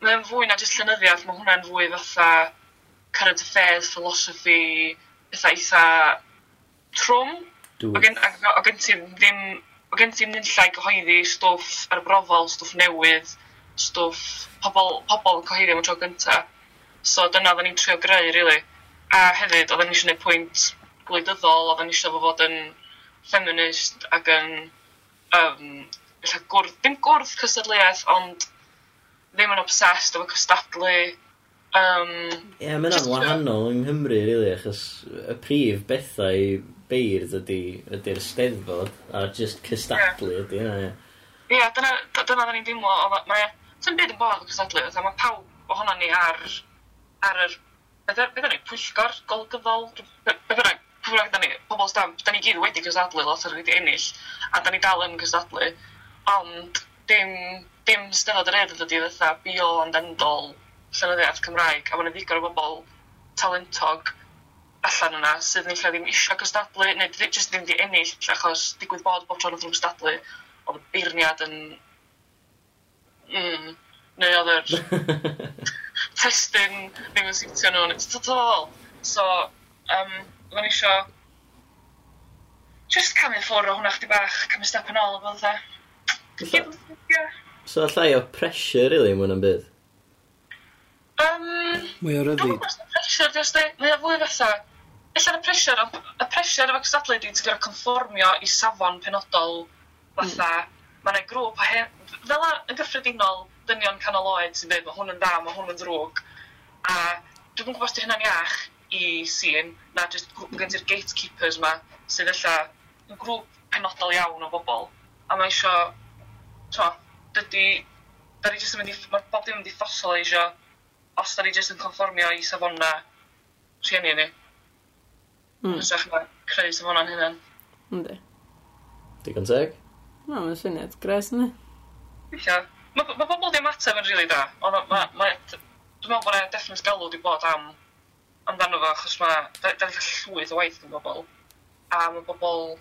mae'n fwy na jyst llenyddiaeth, mae hwnna'n fwy fatha current affairs, philosophy, pethau eitha trwm. O gen, o gen ti ddim o gen ti'n nillai gyhoeddi stwff arbrofol, stwff newydd, stwff pobl, pobl cyhoeddi am y tro gynta. So dyna oedden ni'n trio greu, really. A hefyd, oedden ni eisiau gwneud pwynt gwleidyddol, oedden ni eisiau fod yn feminist ac yn um, fatha gwrdd, ddim gwrdd cystadleuaeth, ond ddim yn obsessed efo cystadlu. Um, Ie, yeah, mae'n wahanol yng Nghymru, really, achos y prif bethau i beirdd ydy'r ydy, ydy steddfod, a just cystadlu yeah. ydy hynna, ie. Ie, yeah, dyna, dyna dda ni'n dimlo, mae e, sy'n byd yn bod o cystadlu, mae pawb ohono ni ar, ar yr, beth yna ni, pwyllgor, golgyfol, beth yna, pwyllgor, da ni, pobl stamp, da ni gyd wedi cystadlu, lot o'r wedi ennill, a da ni dal yn cystadlu ond dim, dim stynod yr edrych ydy fatha bio ond endol llenyddiaeth Cymraeg, a mae'n ddigon o bobl talentog allan yna sydd yn eisiau ddim eisiau cystadlu, neu jyst ddim di ennill, achos digwydd bod bob tro oedd rhwng stadlu, oedd y beirniad yn... Mm, neu oedd yr testyn ddim yn siwtio nhw, neu ti'n ddol. So, um, oedd eisiau just camu ffwrdd o hwnna chdi bach, camu step yn ôl, o fel dda. So llai o pressure, really, mwyn am bydd? Um, Mwy o ryddi. Pressure, just dweud, mae o fwy fatha. Ella'r y pressure, y pressure efo cystadlu dwi'n gorfod conformio i safon penodol fatha. Mm. Mae yna grŵp o hen... Fel yn gyffredinol, dynion canol oed sy'n dweud, mae hwn yn dda, mae hwn yn ddrwg. A dwi'n gwybod os di hynna'n iach i sîn, na jyst grŵp gen ti'r gatekeepers ma, sydd ella yn grŵp penodol iawn o bobl. A mae eisiau t'o, dydy, da ni jyst yn mynd i, mae bob dim yn mynd i fossilisio os da ni jyst yn conformio i safona rhieni ni. Mm. Ysach na creu safona'n hynny. Yndi. Digon teg? No, mae'n syniad gres yna. Ie. Mae ma pobl ddim ateb yn rili da. Ond ma, ma, dwi'n meddwl bod e definite galw wedi bod am amdano fo, achos mae da, da cael llwyth o waith yn bobl. A mae bobl...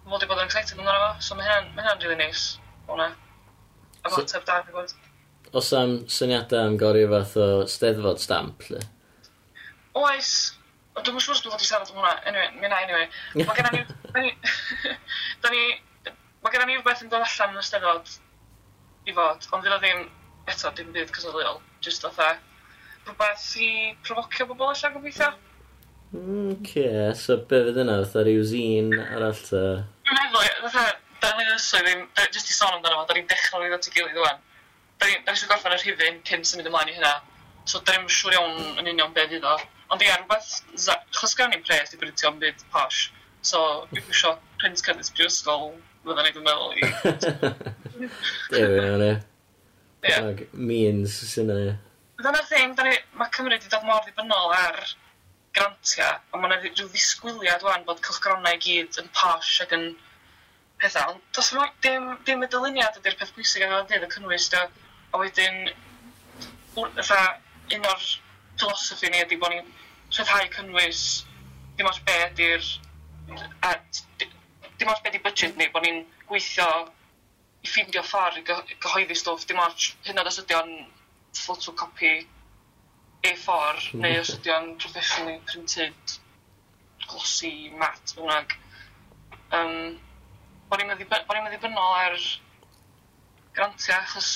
Mae bobl wedi bod yn excited amdano fo, so mae hynna'n ma rili neis. Nice hwnna. A so, mateb da, fi bod. Os am syniadau am gori fath o steddfod stamp, lle? Oes, ond dwi'n siŵr os dwi'n fod i siarad am hwnna. Anyway, mi na, anyway. Mae gennym ni... da ni... Mae gennym ni rhywbeth yn dod allan yn y steddfod i fod, ond fydd o ddim eto dim byd cysodliol. Just otha rhywbeth i provocio bobl allan gobeithio. Mm, okay, so be fydd yna? Fytha rhyw zin arall ta? Dwi'n meddwl, fatha, da ni ddysgu ddim, jyst i sôn amdano fo, da ni'n dechrau i ddod i gilydd rwan. Da ni eisiau gorffen yr hyfyn cyn symud ymlaen i hynna. So da ni'n siŵr iawn yn union beth iddo. Ond ia, rhywbeth, chos gawn ni'n pres i brintio am byd posh. So, dwi'n gwisio print cynnwys brifysgol, fydda ni'n meddwl i. Dewi, hwnna. Ie. Means, sy'n e. Dyna thing, mae Cymru wedi dod mor ddibynnol ar grantiau, ond mae yna rhyw ddisgwyliad wan bod cylchgronau i gyd yn posh ac yn pethau, ond does yma dim, dim y dyluniad ydy'r peth pwysig yn dweud y cynnwys da. A wedyn, fatha, un o'r philosophy ni ydy bod ni'n rhyddhau cynnwys dim ond be ydy'r dim ond be ydy budget ni, bod ni'n gweithio i ffeindio ffordd i gyhoeddi stwff, dim ond hyn oed os ydy o'n photocopy A4 hmm. neu os ydy o'n professionally printed glossy mat, bynnag. Um, bod ni'n O'n i'n ddibynnol ar grantiau, achos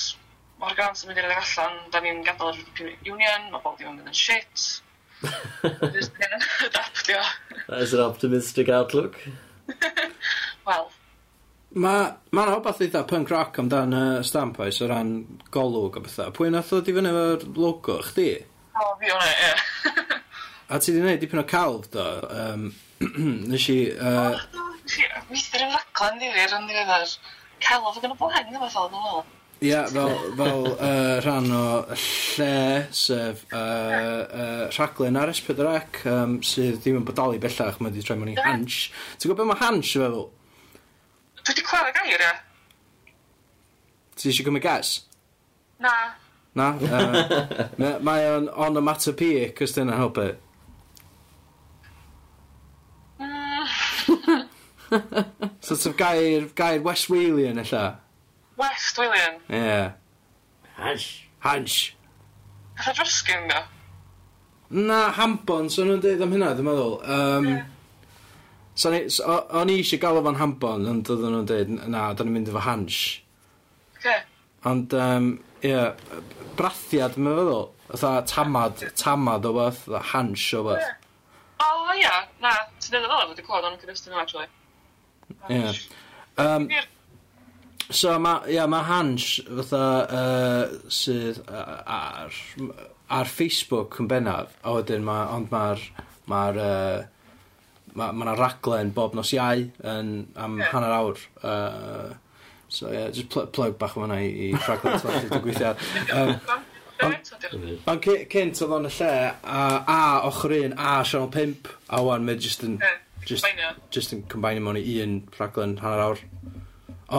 mae'r grant yn mynd i'r allan, da ni'n gadael yr European Union, mae bob dim yn mynd yn shit. Just yn adaptio. That is an optimistic outlook. Wel. Mae ma yna eitha punk rock amdan uh, stamp oes o ran golwg a bethau. Pwy nath o i fyny efo'r logo, chdi? O, oh, fi o'na, ie. A ti di wneud dipyn o calf, do? Um, nes i... Uh, oh, Mister yn raglen ddifur yn ddiweddar. Celf yn y blaen, ddim yn ffordd yn ôl. Ia, fel, fel uh, rhan o lle, sef uh, uh, rhaglen ar S4C, um, sydd ddim yn bodoli bellach, mae wedi troi mewn i hans. Ti'n gwybod beth mae hans yn feddwl? Dwi wedi clywed y gair, ie. Ti eisiau gymryd gas? Na. Na? Uh, mae o'n onomatopoeic, os dyna help it. sort of gair, gair West Walian, illa. West Walian? Ie. Yeah. Hansh. Hansh. Ydw drosgyn, da? Na, hambon, so nhw'n dweud am hynna, dwi'n meddwl. Um, yeah. So, o'n i eisiau galw fo'n hambon, ond oedden nhw'n dweud, na, da ni'n mynd efo hans. Okay. Ond, um, ie, yeah, brathiad, mae'n feddwl. Otha tamad, tamad o beth, hans o beth. Yeah. O, ia, na, ti'n dweud o fel, wedi clywed o'n gyda'r styn actually. Ie. Yym, so mae yeah, ma' Hans fatha uh, sydd uh, ar ar Facebook yn bennaf, a wedyn ma', ond mae'r mae'r uh, ma' ma' 'na raglen bob nos Iau yn am hanner awr uh, so yeah, just pl plug bach yn i i raglen teledu dwi'n gweithio ar. Yym ond cy- cynt oedd o'n y lle a a ochr un a sianel 5 a wan mae just yn Just, just yn combine mewn i un rhaglen hanner awr.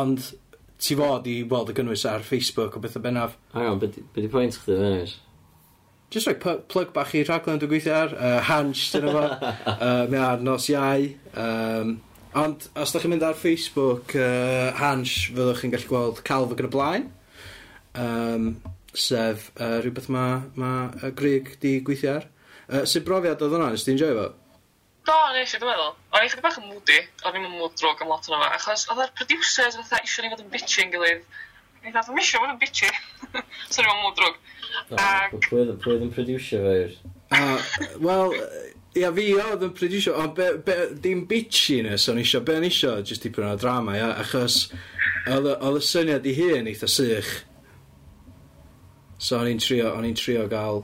Ond, ti fod i weld y gynnwys ar Facebook o beth o bennaf. Hang on, beth be di pwynt chdi fe nes? Just roi like, plug bach i rhaglen dwi'n gweithio ar, uh, Hans, dyn nhw fo, uh, mae ar nos iau. Um, ond, os da chi'n mynd ar Facebook, uh, Hans, fyddwch chi'n gallu gweld Calf ag yn y blaen. Um, sef uh, rhywbeth mae ma, ma Grig di gweithio ar. Uh, Sut brofiad oedd hwnna? Nes ti'n joio fo? Do, nes i, dwi'n meddwl. O'n i chydig bach yn moody, o'n i'n mood drog am lot o'n yma, achos oedd yr producers fatha eisiau ni fod yn bitchy yn gilydd. Ni dda, dwi'n eisiau fod yn bitchy. so ni'n mood drog. Pwy oedd yn producer fe'r? Wel, ia fi oedd yn producer, ond dim bitchiness o'n eisiau, be o'n eisiau, jyst i o drama, ia, achos oedd y syniad i hun eitha sych. So o'n i'n trio, o'n i'n trio gael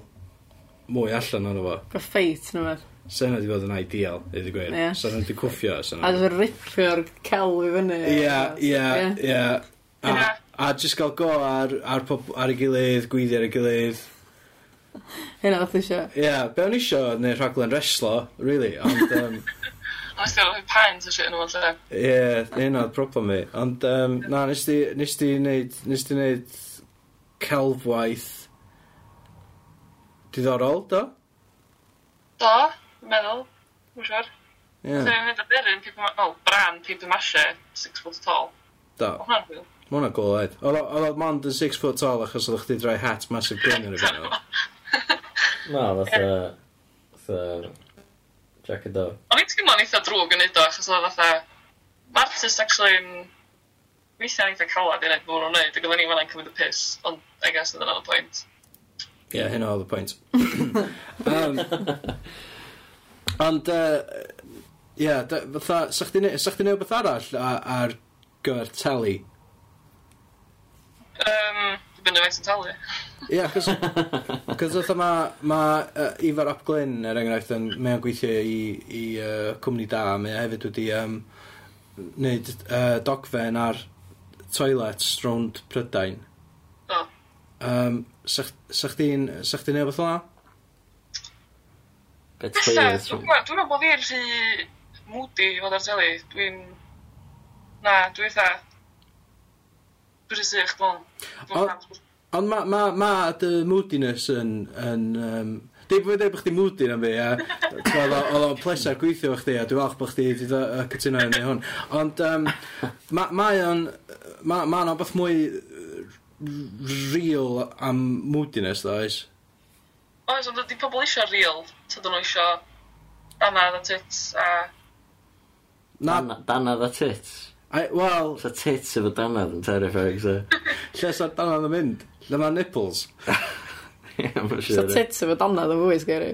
mwy allan o'n efo. Go ffeit, nhw. So yna wedi bod yn ideal, i ddweud gwir. Yeah. So yna wedi cwffio. So a dwi'n ripio'r cel i fyny. Ie, ie, ie. A jyst gael go ar, ar, pop, ar y gilydd, gwyddi ar y gilydd. Hynna oedd eisiau. Ie, yeah, be o'n eisiau neu rhaglen reslo, really, ond... Um, Oes gael pines o shit yn ôl, Ie, yeah, hynna oedd problem mi. Ond, um, na, nes di nes ti neud, nes di wneud celfwaith diddorol, do? Do meddwl, mwy siwr. Yeah. So, mynd â beryn, paper, oh, bran, paper mashe, six foot tall. Da. O hwnna'n fwy. Mae hwnna cool oed. Oedd oedd mond yn six foot tall achos oedd chdi droi hat massive gun yn y fan. Na, fatha... Fatha... Jack and dog. O'n i'n teimlo'n eitha drwg yn neud o achos oedd fatha... Mae artist actually yn... Weithiau'n eitha calad i wneud mwy o'n neud. Ac oedden ni fan cymryd y piss. Ond, I guess, oedd yna'n y pwynt. Ie, yeah, hynna oedd y pwynt. um, Ond, ie, yeah, fatha, sa chdi neud beth arall ar gyfer teli? Um, dwi'n o beth sy'n talu. Ie, cos oedd ma, ma uh, Ifar Ap Glyn, er enghraifft, yn, mae o'n gweithio i, i uh, cwmni da, mae hefyd wedi um, wneud uh, dogfen ar toilets rownd Prydain. Do. Um, sa chdi'n neud beth o'na? Bet Ella, dwi'n meddwl bod fi'n rhy moody i fod ar teli. Dwi'n... Na, dwi'n eitha... Dwi'n sych, dwi'n... Ond ma, ma, ma dy moodiness yn... yn um, Dwi'n bod bod chdi moody na fi, a oedd o'n pleser gweithio fo chdi, a dwi'n falch bod chdi wedi cytuno yn ei hwn. Ond um, mae o'n, mae ma o'n beth mwy real am moodiness, ddo, oes? Oes, ond ydy pobl eisiau real tydyn nhw isio danad a tits a... Na, Dan- Danad a tits. I, Wel, So tits efo danad yn terrifying, so. lle sa'r danad yn mynd? Lle mae nipples? Ie, mae'n So siŵr. tits efo danad yn fwy sgeri.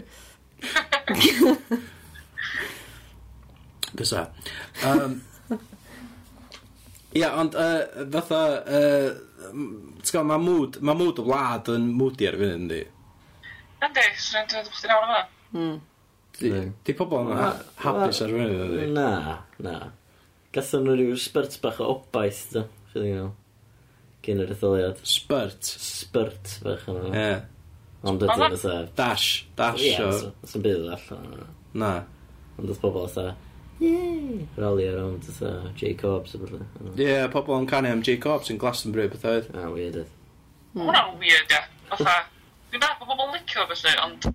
Bysa. Um, Ia, ond uh, fatha, uh, ti'n mae mood, ma mood y wlad yn moody ar fynd, yndi? Yndi, sy'n rhaid i ddweud bod chdi'n awr yna. Mm. Di, di pobl yn hapus ar fyny, dwi? Na, na. Gatho nhw rhyw spurt bach o obaith, da. Chydig nhw. Gyn yr etholiad. Spurt? Spurt bach yna. Ie. Ond ydyn nhw dda. Dash, dash o. Ie, sy'n bydd allan. Na. Ond ydyn pobl dda. Yay! Rally around dda J. Cobbs. Ie, pobl yn canu am Jacobs yn Glastonbury beth oedd. Ah, weird. oedd. Wel, weird, ie. Fatha, dwi'n meddwl bod pobl yn licio felly, ond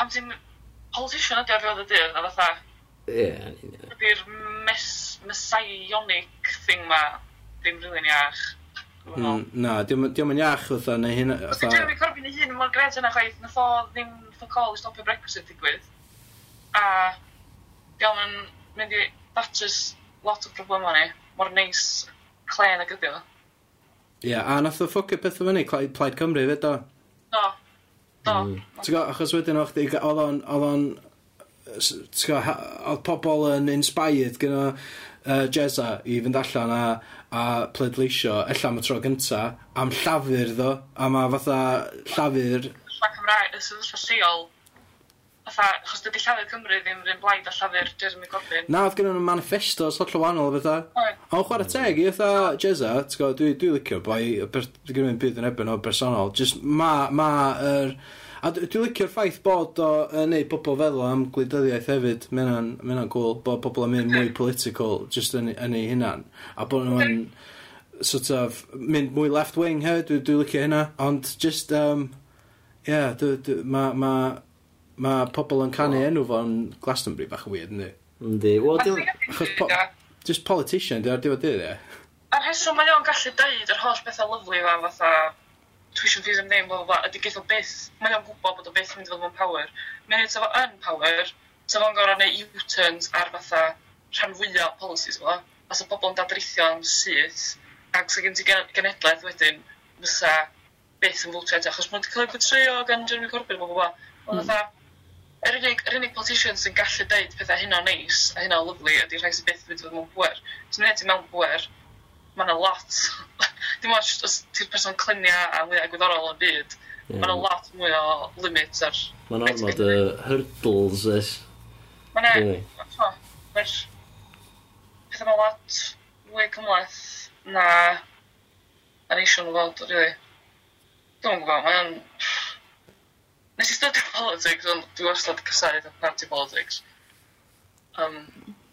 am ti'n politician ydi ar ddiwedd y dydd, a fatha... Ie, yn union. Ydy'r mes, messionic thing ma, ddim rili'n iach. Mm, na, diolch yn iach fatha, neu hyn... Os ydy Jeremy Corbyn ei hun mor gred yna chwaith, nath o ddim fatha col i stopio Brexit digwydd. A diolch yn mynd i datrys lot o problemau ni, mor neis clen ag ydi o. Ie, yeah, a nath o ffocio pethau fyny, Plaid Cymru fyd o. Do. No. O. Ti'n gwybod, achos wedyn o'ch di, oedd o'n, oedd o'n, ti'n gwybod, oedd pobl yn inspired gyda uh, Jezza i fynd allan a, a pleidleisio, ella am y tro gynta, am llafur ddo, a mae fatha llafur... Lla Cymraeg, y sefyllfa lleol fatha, chos dydy Llafur Cymru ddim rhywun blaid a Llafur Jeremy Corbyn. Na, oedd gennyn nhw manifesto sotlo wahanol o fatha. A o'n chwarae teg i fatha Jezza, ti'n gwybod, dwi, dwi licio boi, gennyn nhw'n byd yn ebyn o bersonol. Just ma, ma, er, a dwi licio'r ffaith bod o uh, neu pobl feddwl am gwleidyddiaeth hefyd, mae'n mae'n cool, bod pobl yn mynd mwy political just yn, yn ei hunan. A bod nhw'n sort of mynd mwy left wing hefyd, dwi, dwi licio hynna, ond just, um, yeah, dwi, dwi, ma, ma, mae pobl yn canu enw fo'n Glastonbury bach yn weird, ynddi? Ynddi. Wel, dwi'n... Achos po just politician, dwi'n ardiwedd dydd, ie? A'r rheswm mae o'n gallu dweud yr holl bethau lyflu fa, fatha, dwi eisiau fydd ymwneud, bla, bla, ydy o byth, mae o'n gwybod bod o byth yn mynd i fod yn power. Mae'n ei tyfo yn power, tyfo yn gorau neu U-turns ar fatha rhan fwyaf policies fo, a sy'n bobl yn dadrithio am syth, ac sy'n gen ti genedlaeth wedyn, fysa byth yn fwtio, eto, achos mae'n cael ei gwtrio gan Jeremy Corbyn, bla, bla, bla. Ond mm. fatha, yr unig, yr unig politician sy'n gallu deud pethau hynna neis a hynna lyflu ydy rhai sy'n byth wedi bod mewn bwer. Os mae'n edrych mewn bwer, mae yna lot. Dim ond os ti'r person clinia a mwyaf gwyddorol yn byd, yeah. mae yna lot mwy o limits ar... Mae'n ormod y hurdles ys. Mae yna... Pethau mae lot mwy cymlaeth na... a eisiau nhw fod, really. Dwi'n gwybod, mae'n Nes i studio politics, ond dwi wastad casau yn anti-politics. Um,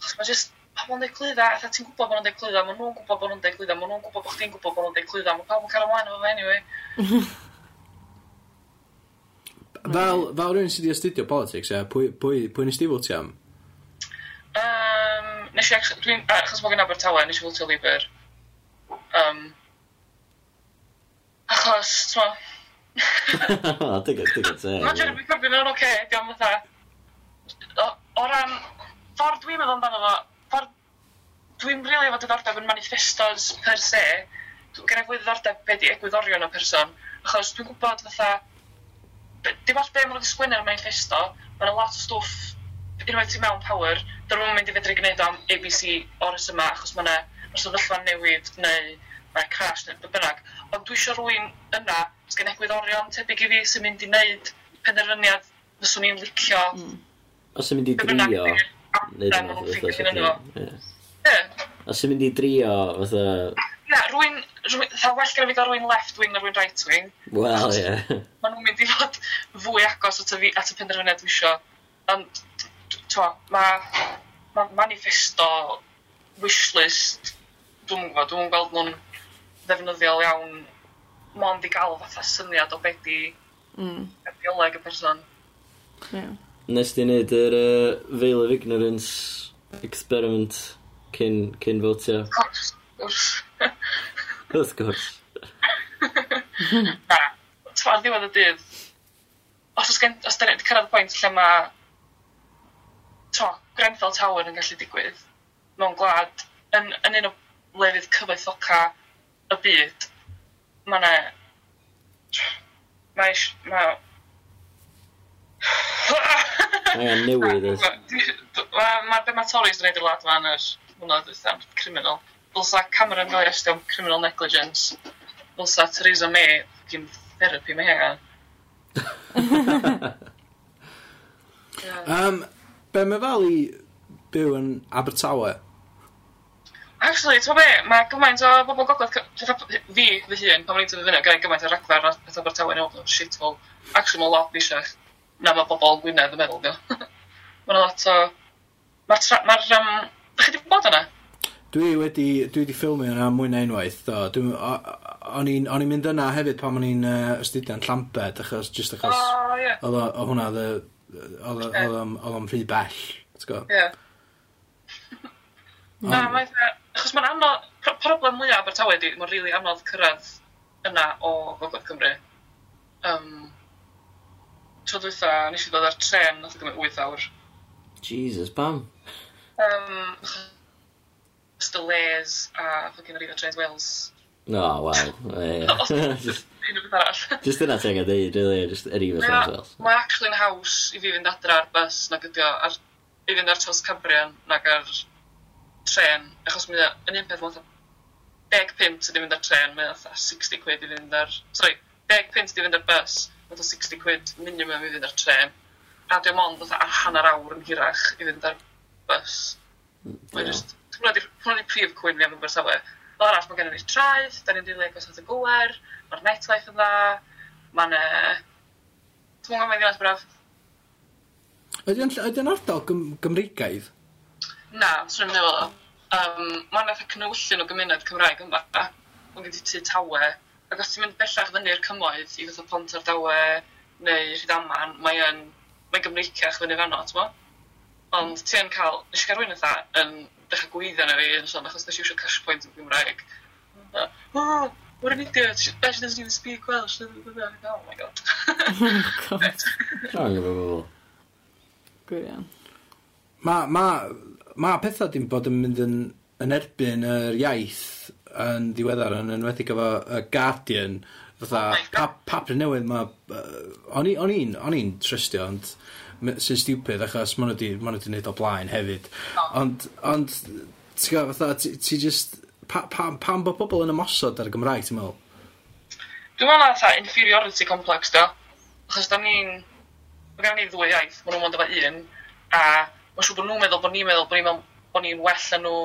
Chos mae just pobl yn declydda, a ti'n gwybod bod nhw'n declydda, maen nhw'n gwybod bod nhw'n declydda, maen nhw'n gwybod bod chdi'n gwybod bod nhw'n declydda, mae pawb yn cael ymlaen efo fe anyway. fel, fel rhywun sydd wedi astudio politics, e, pwy, pwy, pwy nes ti fwtio am? Nes i, dwi'n, achos bod gen Abertawe, nes i fwtio Liber. Um, achos, ti'n o, digon, dig te. Mae Jeremy Corbyn yn oce, diolch fatha. O ran, ffordd dwi'n meddwl amdano fo, ffordd dwi'n rili efo diddordeb yn manifestos per se, gen i fwy diddordeb be di egwyddorion o person, achos dwi'n gwybod fatha, dim ond be maen nhw'n sgwynnu ar manifesto, mae'n a lot o stwff, unwaith ti mewn power, dyn nhw'n mynd i fedru gwneud am ABC o'r yma, achos mae'n sefyllfa newid, neu mae'n crash, neu bynnag ond dwi eisiau rhywun yna, gen egwyddorion tebyg i fi sy'n mynd i wneud penderfyniad fyswn i'n licio. Mm. Os yn mynd i drio, neud yna fatha. Os yn mynd i drio, fatha... Na, rwy'n... Tha well gyda fi gael rwy'n left wing na rwy'n right wing. Wel, ie. Yeah. Maen nhw'n mynd i fod fwy agos at y, at y penderfyniad dwi eisiau. Ond, twa, mae ma manifesto wishlist, dwi'n gwybod, dwi'n gweld nhw'n ddefnyddiol iawn mond i gael fatha syniad o beth di mm. y bioleg y person. Yeah. Nes di wneud yr uh, Veil of Ignorance experiment cyn, cyn fotio? Wrth gwrs. Wrth gwrs. Na, tfa'r ddiwedd y dydd, os oes gen, os da ni wedi cyrraedd pwynt lle mae to, Grenfell Tower yn gallu digwydd mewn gwlad yn, yn un o lefydd cyfoethoca y byd, mae yna... Mae... Mae... Mae'n newid. Mae'r be mae Tories yn gwneud i'r lad fan yr mwynhau ddwythan, criminal. Dylsa Cameron gael ei arestio am criminal negligence. Dylsa Theresa May, gym therapy mae hynny. um, be mae fel i byw yn Abertawe? Actually, ti'n be, mae gymaint o bobl gogledd, fi fy hun, pan o'n i'n tyfu fyny, gael gymaint o ragfar a pethau o'r tawen o'n shit, fel, actually mae lot fi eisiau, na mae bobl Gwynedd yn meddwl, fi. Mae'n lot o... Mae'r... Ma um, Dych chi wedi bod yna? Dwi wedi, dwi wedi ffilmio yna mwy na unwaith, do. Dwi, o'n i'n mynd yna hefyd pan o'n i'n uh, astudiant llambed, achos, just achos, oh, yeah. oedd hwnna, oedd o'n rhy bell, ti'n gwybod? Ie. Na, mae'n achos mae'n anodd, problem mwyaf Abertawe ydy, mae'n rili really anodd cyrraedd yna o Gogledd Cymru. Um, tro dwytha, nes i ddod ar tren, nath o gymryd 8 awr. Jesus, pam? Um, delays a ffogin yr Eva Trains Wales. No, wel. Un o beth arall. Just yna teg a deud, really, just yr Eva Trains Wales. Mae actually'n haws i fi fynd adra ar bus nag ydi o, ar, i fynd ar Tels Cambrian nag ar tren, achos mae yn un peth fatha 10 pint ydi fynd ar tren, mae'n fatha 60 quid i fynd ar, sorry, 10 pint i fynd ar bus, mae'n 60 quid minimum i fynd ar tren, a diolch ond fatha hanner awr yn hirach i fynd ar bus. Mae'n just, hwnna di prif cwyn fi am y bersawe. Fel arall, mae gennym ni traeth, da ni'n dileu gosod y gwer, mae'r netlife yn dda, mae'n... Dwi'n gwybod mae'n ddinas braf. Ydy'n ardal Gym Gymreigaidd? Na, swn i'n meddwl. Um, Mae'n fath o o gymuned Cymraeg yma. Mae'n gyda tu tawe. Ac os ti'n mynd bellach fyny'r cymoedd i fath o pont ar dawe neu rhydaman, mae'n mae gymreiciach fyny fanno, ti'n mo? Ond ti yn cael, nes i gael rwy'n eitha yn dechrau gweithio na fi yn sôn, achos nes i eisiau cash point yn Gymraeg. Oh, what an idiot, she doesn't even speak Welsh. Oh my god. oh my god. Rhaid i fi bobl. Gwirion. mae, ma, mae pethau dim bod yn mynd yn, yn erbyn yr iaith yn ddiweddar yn enwedig efo y Guardian fatha oh pa, papur newydd mae uh, o'n i'n o'n i'n trystio ond sy'n stupid achos maen nhw wedi maen nhw wedi neud o blaen hefyd. Ond ond ti'n gwybod fatha ti, ti just pa, pa, pam bod pobl yn ymosod ar y Gymraeg ti'n meddwl? Dwi'n meddwl na ta inferiority complex do. Achos da ni'n mae gen ni ddwy iaith maen nhw'n mynd efo un a Mae'n siŵr bod nhw'n meddwl bod ni'n meddwl bod ni'n meddwl bod ni'n well yn nhw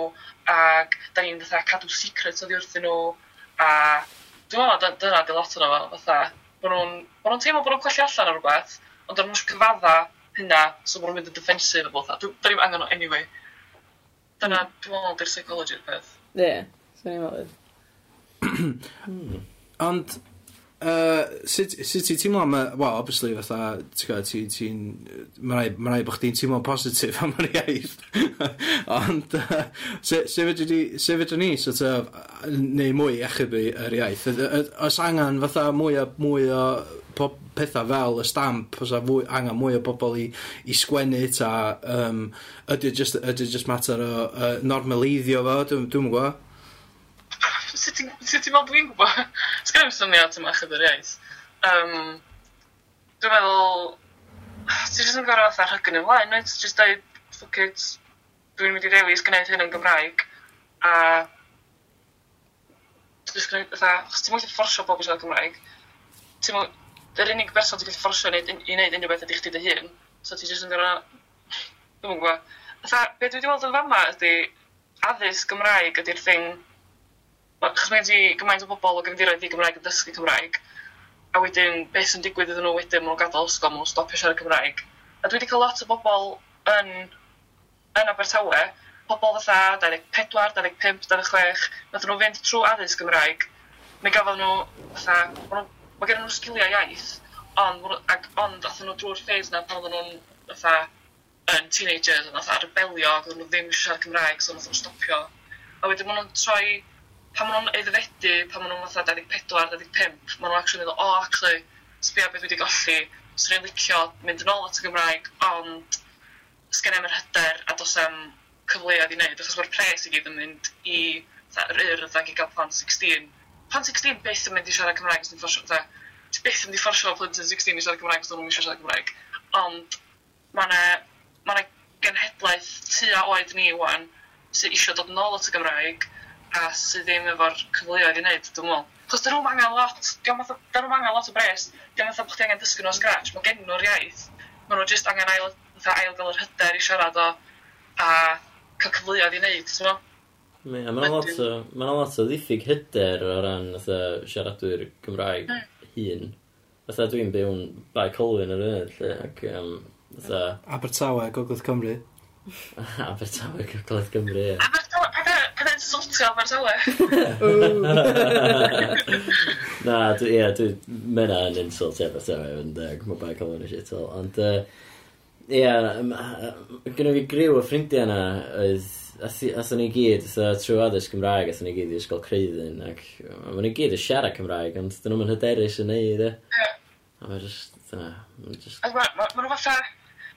ac da ni'n fatha cadw secrets oddi wrthyn nhw a dwi'n meddwl dyna di lot o'n fo fatha bod nhw'n bo nhw teimlo bod nhw'n colli allan ar rhywbeth ond dyn nhw'n cyfadda hynna so bod nhw'n mynd yn defensif a bod dda ni'n angen o anyway. Dyna hmm. dwi'n meddwl di'r psychology'r peth. Ie, yeah, sy'n ei meddwl Ond uh, sut sut ti'n teimlo am y... Wel obviously fatha ti'n gwybod, ti ti'n ma' rai ma' rai bo' chdi'n teimlo'n positif am yr iaith. Ond yy su- sut fedri di sut fedrwn ni sort of neu mwy i achub yr iaith? Yd- yd- oes angan fatha mwy o mwy o po- petha fel y stamp os a fwy angen mwy o bobl i i sgwennu ta um, ydi o jyst ydi o jyst mater o uh, normaleiddio fo? Dwi'm dwi'm yn gwbo sut ti'n meddwl dwi'n gwybod? Sgan i'n syniad yma chyfyr iaith. Um, dwi'n meddwl, ti jyst yn gorau fatha rhagyn ymlaen, no? Ti'n jyst dweud, fuck it, dwi'n mynd i ddewis gwneud hyn yn Gymraeg, a ti'n jyst gwneud fatha, chos ti'n mwyn fforsio bob i siarad Gymraeg, ti'n mwyn, yr unig berson ti'n gallu fforsio i wneud unrhyw beth ydy chdi dy hun, so ti'n jyst yn gorau, dwi'n gwybod. Fatha, beth dwi wedi weld yn fama ydy, addysg Gymraeg ydy'r thing achos mae di gymaint o bobl o gefndiroedd i Gymraeg yn dysgu Cymraeg, a wedyn beth sy'n digwydd iddyn nhw wedyn, maen nhw'n gadael ysgol, maen nhw'n stopio siarad Cymraeg. A dwi wedi cael lot o bobl yn, yn Abertawe, pobl fatha 24, 25, 26, nath nhw fynd trwy addysg Gymraeg, mi gafodd nhw fatha, mae gen nhw sgiliau iaith, ond, ac, ond athyn nhw drwy'r ffeis na pan oedden nhw'n fatha yn teenagers, yn fatha rebelio, ac oedden nhw ddim eisiau siarad Cymraeg, so nath nhw'n stopio. A wedyn maen nhw'n troi pan maen nhw'n eddyfedu, pan maen nhw'n fatha 24, 25, maen nhw'n actually meddwl, o, oh, actually, sbio beth wedi golli, sy'n rhaid licio mynd yn ôl at y Gymraeg, ond sgen em yr hyder a dos am cyfleoedd i wneud, achos mae'r pres i gyd yn mynd i yr urdd ac i gael plan 16. Plan 16 beth yn mynd i siarad Cymraeg os ti'n fforsio, ta, ti beth yn mynd i fforsio plentyn 16 i siarad Cymraeg os dwi'n mynd i siarad Cymraeg. Ond mae yna ma genhedlaeth tu a oed ni wan sydd eisiau dod yn ôl at y Gymraeg, a sydd ddim efo'r cyfleoedd i wneud, dwi'n meddwl. Chos dyn nhw'n angen lot, dyn nhw'n angen lot o bres, dyn nhw'n bod chi angen dysgu nhw o scratch, mae gen nhw'r iaith. Mae nhw jyst angen ail, ail gael yr hyder i siarad o, a cael cyfleoedd i wneud, ti'n meddwl. Mae yna lot o, mae lot o ddiffyg hyder o ran fatha siaradwyr Cymraeg mm. hun. Fatha dwi'n byw'n bai colwyn ar yna, lle, ac um, fatha... Abertawe, Gogledd Cymru. Abertawe, Gogledd Cymru. Ie. Abertawe, pethau'n sortio Abertawe. Na, dwi, ie, dwi, mae yna yn insult i Abertawe, yn deg, mae bai colwyn hwn i shit all. Ond, ie, gyda fi griw o ffrindiau yna, oedd Athyn ni gyd, athyn trwy addysg Cymraeg, athyn ni gyd i ysgol Creuddyn, ac maen ni gyd yn siarad Cymraeg, ond dyn nhw'n hyderus yn neud, e. A mae'n just, dyna, mae'n just... Mae'n fatha,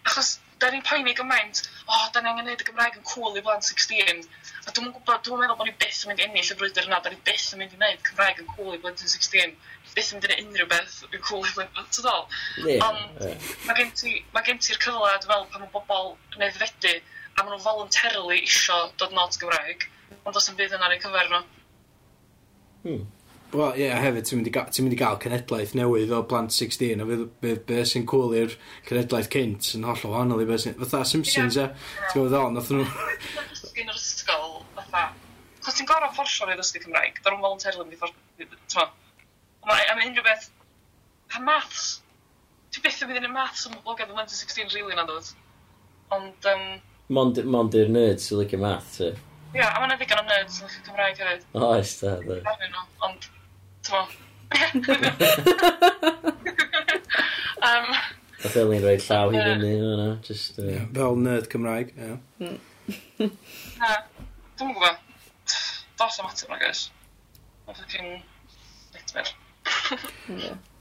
achos da ni'n poeni gymaint, o, oh, da ni'n angen gwneud y Gymraeg yn cool i blant 16. A dwi'n gwybod, dwi'n meddwl bod ni byth yn mynd ennill y brwydr yna, da ni byth yn mynd i wneud Cymraeg yn cool i blant 16. Byth yn mynd i wneud unrhyw beth yn cool i blant yn tydol. Yeah, Ond yeah. mae gen ti'r ma cyfle, dwi'n meddwl, pan mae bobl yn eddfedu, a maen nhw voluntarily isio dod yn ôl Gymraeg, ond os yn bydd yna ar ei cyfer nhw. Hmm. Wel, ie, yeah, hefyd, ti'n mynd, ti mynd i gael cenedlaeth newydd o blant 16, a fydd be, be sy'n cool i'r cenedlaeth cynt yn holl o wahanol i beth sy'n... Fatha Simpsons, ie. Ti'n gwybod ddol, nath nhw... Yn yr ysgol, fatha... Chos ti'n gorau fforsio rhaid ddysgu Cymraeg, dda'r yn voluntarily mynd i fforsio... Mae am unrhyw beth... Pa maths? Ti beth yn mynd i'n maths yn boblogaidd yn 16, really, na dod. Ond, um... Mond, mond i'r nerds sy'n licio math, ti. Ie, a mae'n ddigon o nerds yn ddysgu Cymraeg hefyd. Oes, da, da. Ond, t'mo. um, Oedd Elin rhaid llaw hi fyny, yna, just... Uh... Yeah, fel nerd Cymraeg, ie. Yeah. Na, dwi'n gwybod. Dos am ateb, I guess. Mae'n ffocin nightmare.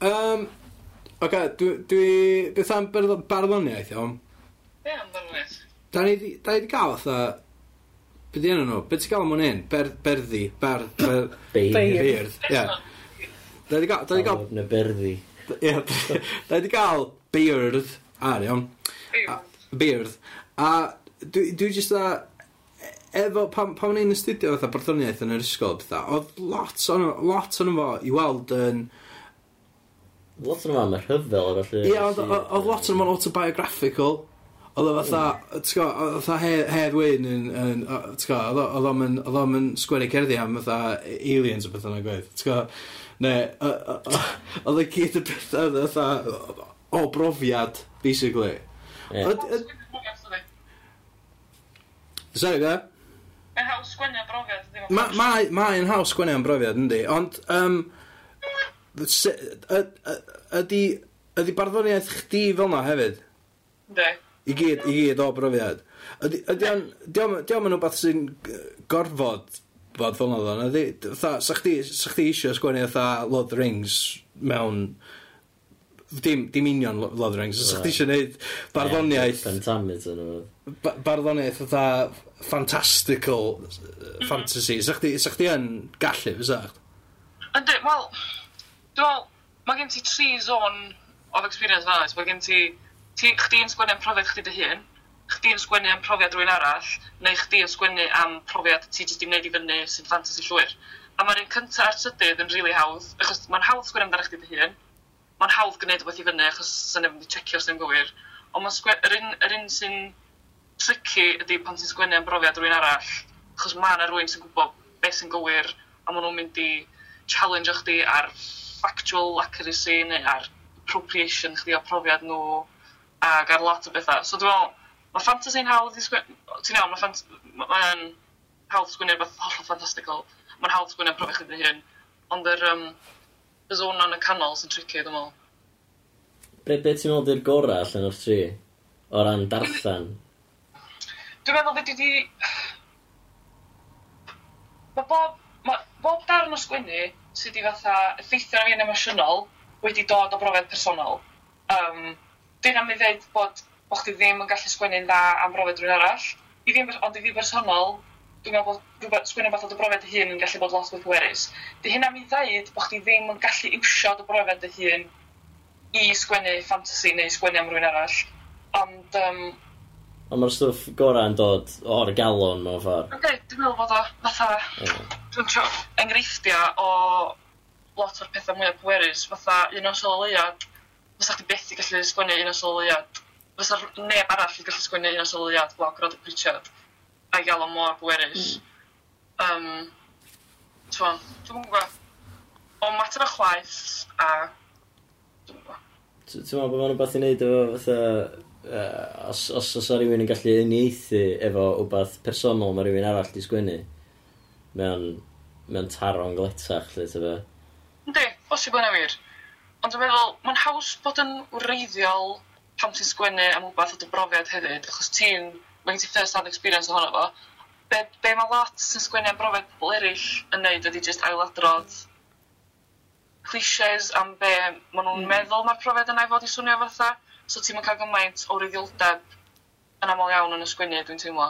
um, Oce, dwi... dwi beth am barddoniaeth, iawn? Ie, am barddoniaeth. Da ni wedi cael fatha... Be di enw nhw? Be ti'n cael am hwn hyn? Berddi? Ber... Beirdd. Beirdd, ie. Da ni gael... Da ni gael... Na berddi. Ie, da ni gael beirdd, Ar iawn. Beirdd. A dwi, dwi jyst da... Efo, pan, pan o'n i'n astudio fatha barddoniaeth yn yr ysgol, fatha, oedd lot o'n lot o'n fo i weld yn... Lot o'n fo am y rhyfel ar allu... Ie, oedd lot o'n fo'n autobiographical. Oedd o fatha, t'go, oedd fatha Hedd Wyn yn, yn t'go, oedd o'n sgwennu cerddi am fatha aliens o beth yna gwaith, t'go. Ne, oedd y gyd y pethau oedd o brofiad, basically. Yeah. Sorry, da? Mae'n haws sgwennu am brofiad. Mae'n ma, ma haws sgwennu am brofiad, yndi. Ond, um, ydy, ydy barddoniaeth chdi fel na hefyd? Ynddi. I gyd, i gyd o brofiad. Ydy o'n, diolch yn rhywbeth sy'n gorfod gwybod fel oedd o, na di? Sa chdi, sa chdi eisiau sgwennu fatha Lord of the Rings mewn... Dim, dim union Lord of the Rings, sa chdi eisiau gwneud barddoniaeth... Pentameter nhw. Barddoniaeth fatha fantastical uh, fantasy. Sa chdi, sa chdi yn gallu, fysa? Ynddi, wel, dwi'n meddwl, mae gen ti tri zon of experience fan oes, Mae gen ti, ti chdi'n sgwennu'n profiad chdi dy hun, chdi'n sgwennu am profiad rwy'n arall, neu chdi yn sgwennu am profiad ti jyst i'n neud i fyny sy'n fantasy llwyr. A mae'r un cyntaf ar sydydd yn rili really hawdd, achos mae'n hawdd sgwennu amdano chdi dy hun, mae'n hawdd gwneud beth i fyny achos sy'n efo ni checio sy'n gywir, ond mae'n yr un, yr un sy'n tricky ydy pan ti'n sgwennu am brofiad rwy'n arall, achos mae yna rwy'n sy'n gwybod beth sy'n gywir, a maen nhw'n mynd i challenge chdi ar factual accuracy neu ar appropriation chdi o profiad nhw, ac ar lot o bethau. So dwi'n meddwl, Mae fantasy'n hawdd i sgwennu... Ti'n iawn, mae'n ma, ma, hawdd sgwennu rhywbeth hollol fantastical. Mae'n hawdd sgwennu am profiad chdi hyn. Ond yr um, y zona yn y canol sy'n tricky, dwi'n meddwl. Be, be ti'n meddwl di'r gorau allan o'r tri? O ran darllen? dwi'n meddwl fyddi di... Mae bob, ma, bob darn o sgwennu sydd wedi fatha effeithio ar fi'n emosiynol wedi dod o brofiad personol. Um, Dyna mi ddweud bod bod chdi ddim yn gallu sgwennu'n dda am brofiad rhywun arall. I fi, ond i fi bersonol, dwi'n meddwl bod sgwennu fath o dy brofiad dy hun yn gallu bod lot fwy pwerus. Di hynna mi ddweud bod chdi ddim yn gallu iwsio dy brofiad dy hun i sgwennu fantasy neu sgwennu am rhywun arall. Ond, um, Ond mae'r stwff gorau yn dod o'r galon mewn ffordd. Ynddi, dwi'n meddwl bod o fatha... Yeah. Dwi'n trio enghreifftiau o lot o'r pethau mwyaf pwerus. Fatha un o sylwleiad... Fysa chdi beth i gallu sgwennu un o sylwleiad fysa neb arall yn gallu sgwynnu un o sylwiad blog Roddy Pritchard a gael o mor bwerus. Mm. Um, Twan, dwi'n gwybod, o mater o chwaith a... Dwi'n meddwl bod ma'n rhywbeth i wneud efo fatha... Uh, os, os oes rhywun yn gallu uniaethu efo wbeth personol mae rhywun arall di sgwynnu, mae'n mae taro'n gletach, lle, ty fe? Yndi, bosib yna wir. Ond dwi'n meddwl, mae'n haws bod yn wreiddiol pam ti'n sgwennu am wbeth o dy brofiad hefyd, achos ti'n, mae gen ti first hand experience ohono fo, be, be mae lot sy'n sgwennu am brofiad pobl eraill yn neud ydy just ailadrodd cliches am be maen nhw'n mm. meddwl mae'r profiad yna i fod i swnio fatha, so ti'n cael gymaint o ryddioldeb yn aml iawn yn y sgwennu, dwi'n teimlo.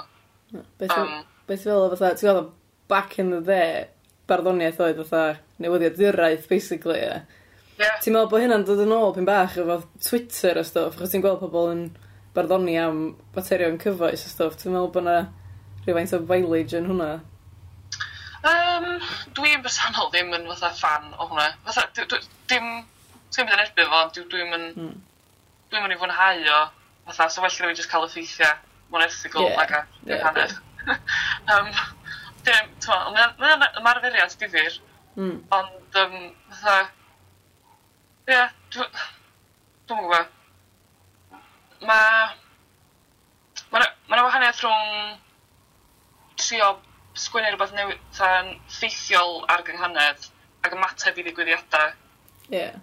Beth, um, beth fel fatha, ti'n gweld back in the day, barddoniaeth oedd fatha newyddiad newyddiaduraeth, basically, yeah. Yeah. Ti'n meddwl bod hynna'n dod yn ôl pyn bach efo Twitter a stwff, achos ti'n gweld pobl yn barddoni am baterion cyfoes a stwff, ti'n meddwl bod yna rhywfaint o mileage yn hwnna? Um, dwi'n bersonol ddim yn fatha fan o hwnna. Fatha, dim, dwi, dim, dim yn erbyn fo, dwi'n dwi yn... Mm. Dwi'n mynd i fwynhau o, fatha, so well gyda fi just cael effeithiau monethigol yeah. ag a yeah. hanner. um, dim, ti'n meddwl, mae'n ymarferiad difyr, ma, ma, ma, ma, ma, ma, ma, ma, ma, ma, Ie, dwi'n gwybod. Mae... Mae yna wahaniaeth rhwng trio sgwennu rhywbeth newydd ta'n ffeithiol ar gynghanedd ac ymateb i ddigwyddiadau. Ie. Yeah.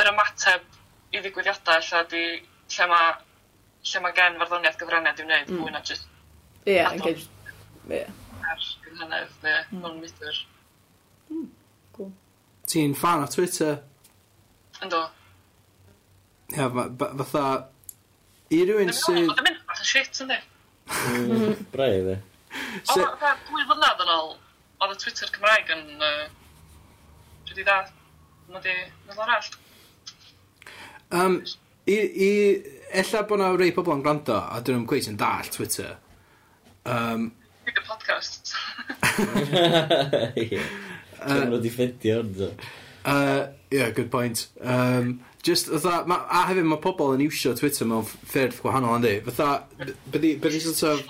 Yr ymateb i ddigwyddiadau lle, di, lle mae lle mae gen farddoniaeth gyfraniad i wneud mm. fwy na jyst... Ie, yeah, engage. Ie. Ar gynghanedd neu mm. non-meter. Mm, cool. Ti'n fan o Twitter? Ynddo. Ia, fatha... I rywun sydd... Oedd mynd mynd fatha shit, ynddi? Mm, braidd, e. Oedd fatha dwy flynadd yn ôl, oedd y Twitter Cymraeg yn... Dwi di dad, na di, na arall. Um, I... i Ella bod na rei pobl yn gwrando, a dyn nhw'n gweith yn dall Twitter. Um, Dwi'n y podcast. Ie. Dyn nhw wedi ffedio, Uh, yeah, good point. Um, just, fatha, ma, a hefyd mae pobl yn iwsio Twitter mewn ffyrdd gwahanol, yndi? Fatha, byddi, byddi sort of...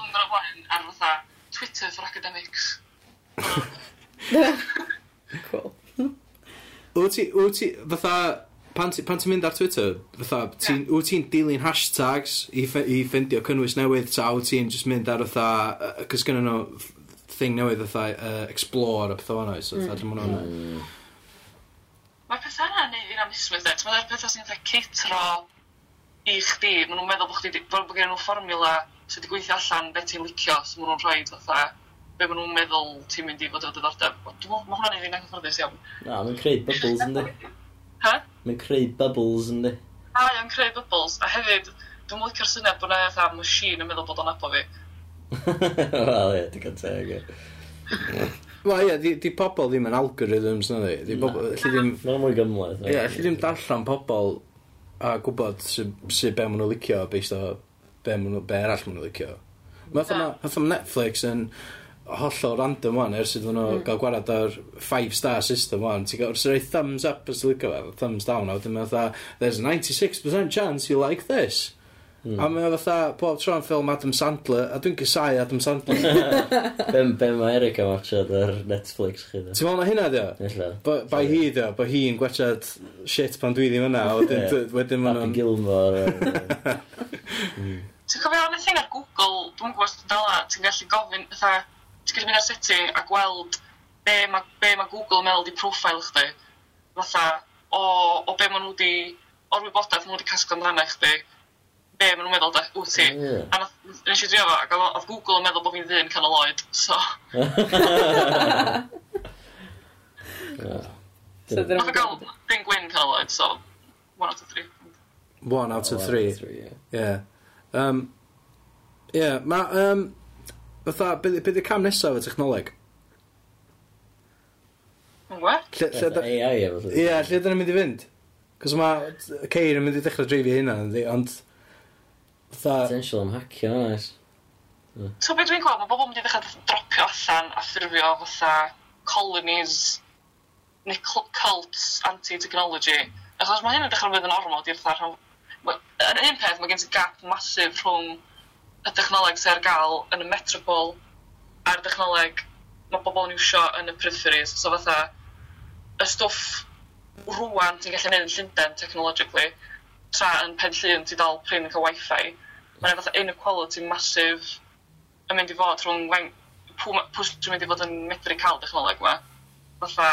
ar fatha Twitter for academics. cool. Wyt ti, wyt ti, fatha, pan ti'n mynd ar Twitter, fatha, ti, wyt ti'n dilyn hashtags i, i ffeindio cynnwys newydd, ta wyt ti'n just mynd ar fatha, cys gynnu nhw thing newydd fatha, uh, explore, a pethau fanna, so fatha, mm. dim ond mae pethau yna'n neud i'n amusement de. Mae'r pethau sy'n dweud ceitro i chdi. Maen nhw'n meddwl bod chdi bod gen nhw fformula sydd wedi gweithio allan beth ti'n licio. So maen nhw'n rhoi fatha be maen nhw'n meddwl ti'n mynd i fod o diddordeb. Mae hwnna'n neud i'n anghyfforddus iawn. Na, mae'n creu bubbles ynddi. Ha? Mae'n creu bubbles ynddi. A, mae'n creu bubbles. A hefyd, dwi'n mwyn licio'r syniad bod yna fatha machine yn meddwl bod o'n abo fi. Wel, ie, dwi'n gyntaf. Wel, ie, di, di pobl ddim yn algorithms, na di. Di pobl, alli ddim... Mae'n mwy gymlaeth. Ie, alli ddim darllen pobl a gwybod sy'n sy be maen nhw'n licio based o be, maen nhw, be arall maen nhw'n licio. Mae'n ma Netflix yn hollol random wan ers iddyn nhw mm. gael gwarad ar 5 star system wan ti'n gael rhoi thumbs up os ti'n licio fe thumbs down a wedyn mae'n there's a 96% chance you like this Mm. A mae o fatha, bob tro'n ffilm Adam Sandler, a dwi'n gysau Adam Sandler. be, be mae Eric am watchad ar Netflix chi dda? Ti'n meddwl na hynna ddio? Ella. Bai hi ddio, bai hi'n gwachad shit pan dwi ddim yna, a wedyn wedyn ma'n... Happy Gilmore. Ti'n cofio o'n thing ar Google, dwi'n gwybod sy'n dala, ti'n gallu gofyn, fatha, ti'n gallu mynd ar setting a gweld be mae be ma Google yn mewn di profile chdi, fatha, o, o be maen nhw di, o'r wybodaeth maen nhw di casglu amdana chdi, be maen nhw'n meddwl, da, wyt ti. Yeah. A nes i drio fo, ac oedd Google yn meddwl bod fi'n ddyn canol oed, so... so dyn nhw'n gael ddyn gwyn canol oed, so... One out of three. One out of three. Ie. Yeah. Um, yeah, ma... Um, Fytha, beth ydy cam nesaf y technoleg? Yn What? AI efo. Ie, lle dyn ni'n mynd i fynd? Cos mae Ceir yn mynd i dechrau dreifio hynna, ond Potential am hacio, oes. So beth dwi'n gweld, mae bobl yn mynd i ddechrau dropio allan a ffurfio fatha colonies neu cults anti-technology. Achos mae hyn yn dechrau fydd yn ormod i'r fatha Yn un peth, mae gen ti gap masif rhwng y technoleg sy'n ar gael yn y metropol a'r technoleg mae bobl yn iwsio yn y peripheries. So fatha, y stwff rwan ti'n gallu neud yn Llundain, technologically, tra yn pen llun ti dal prin yn cael wifi, mae'n fath inequality masif yn mynd i fod rhwng pwy sy'n mynd i fod yn medru cael dechnoleg yma. Fatha,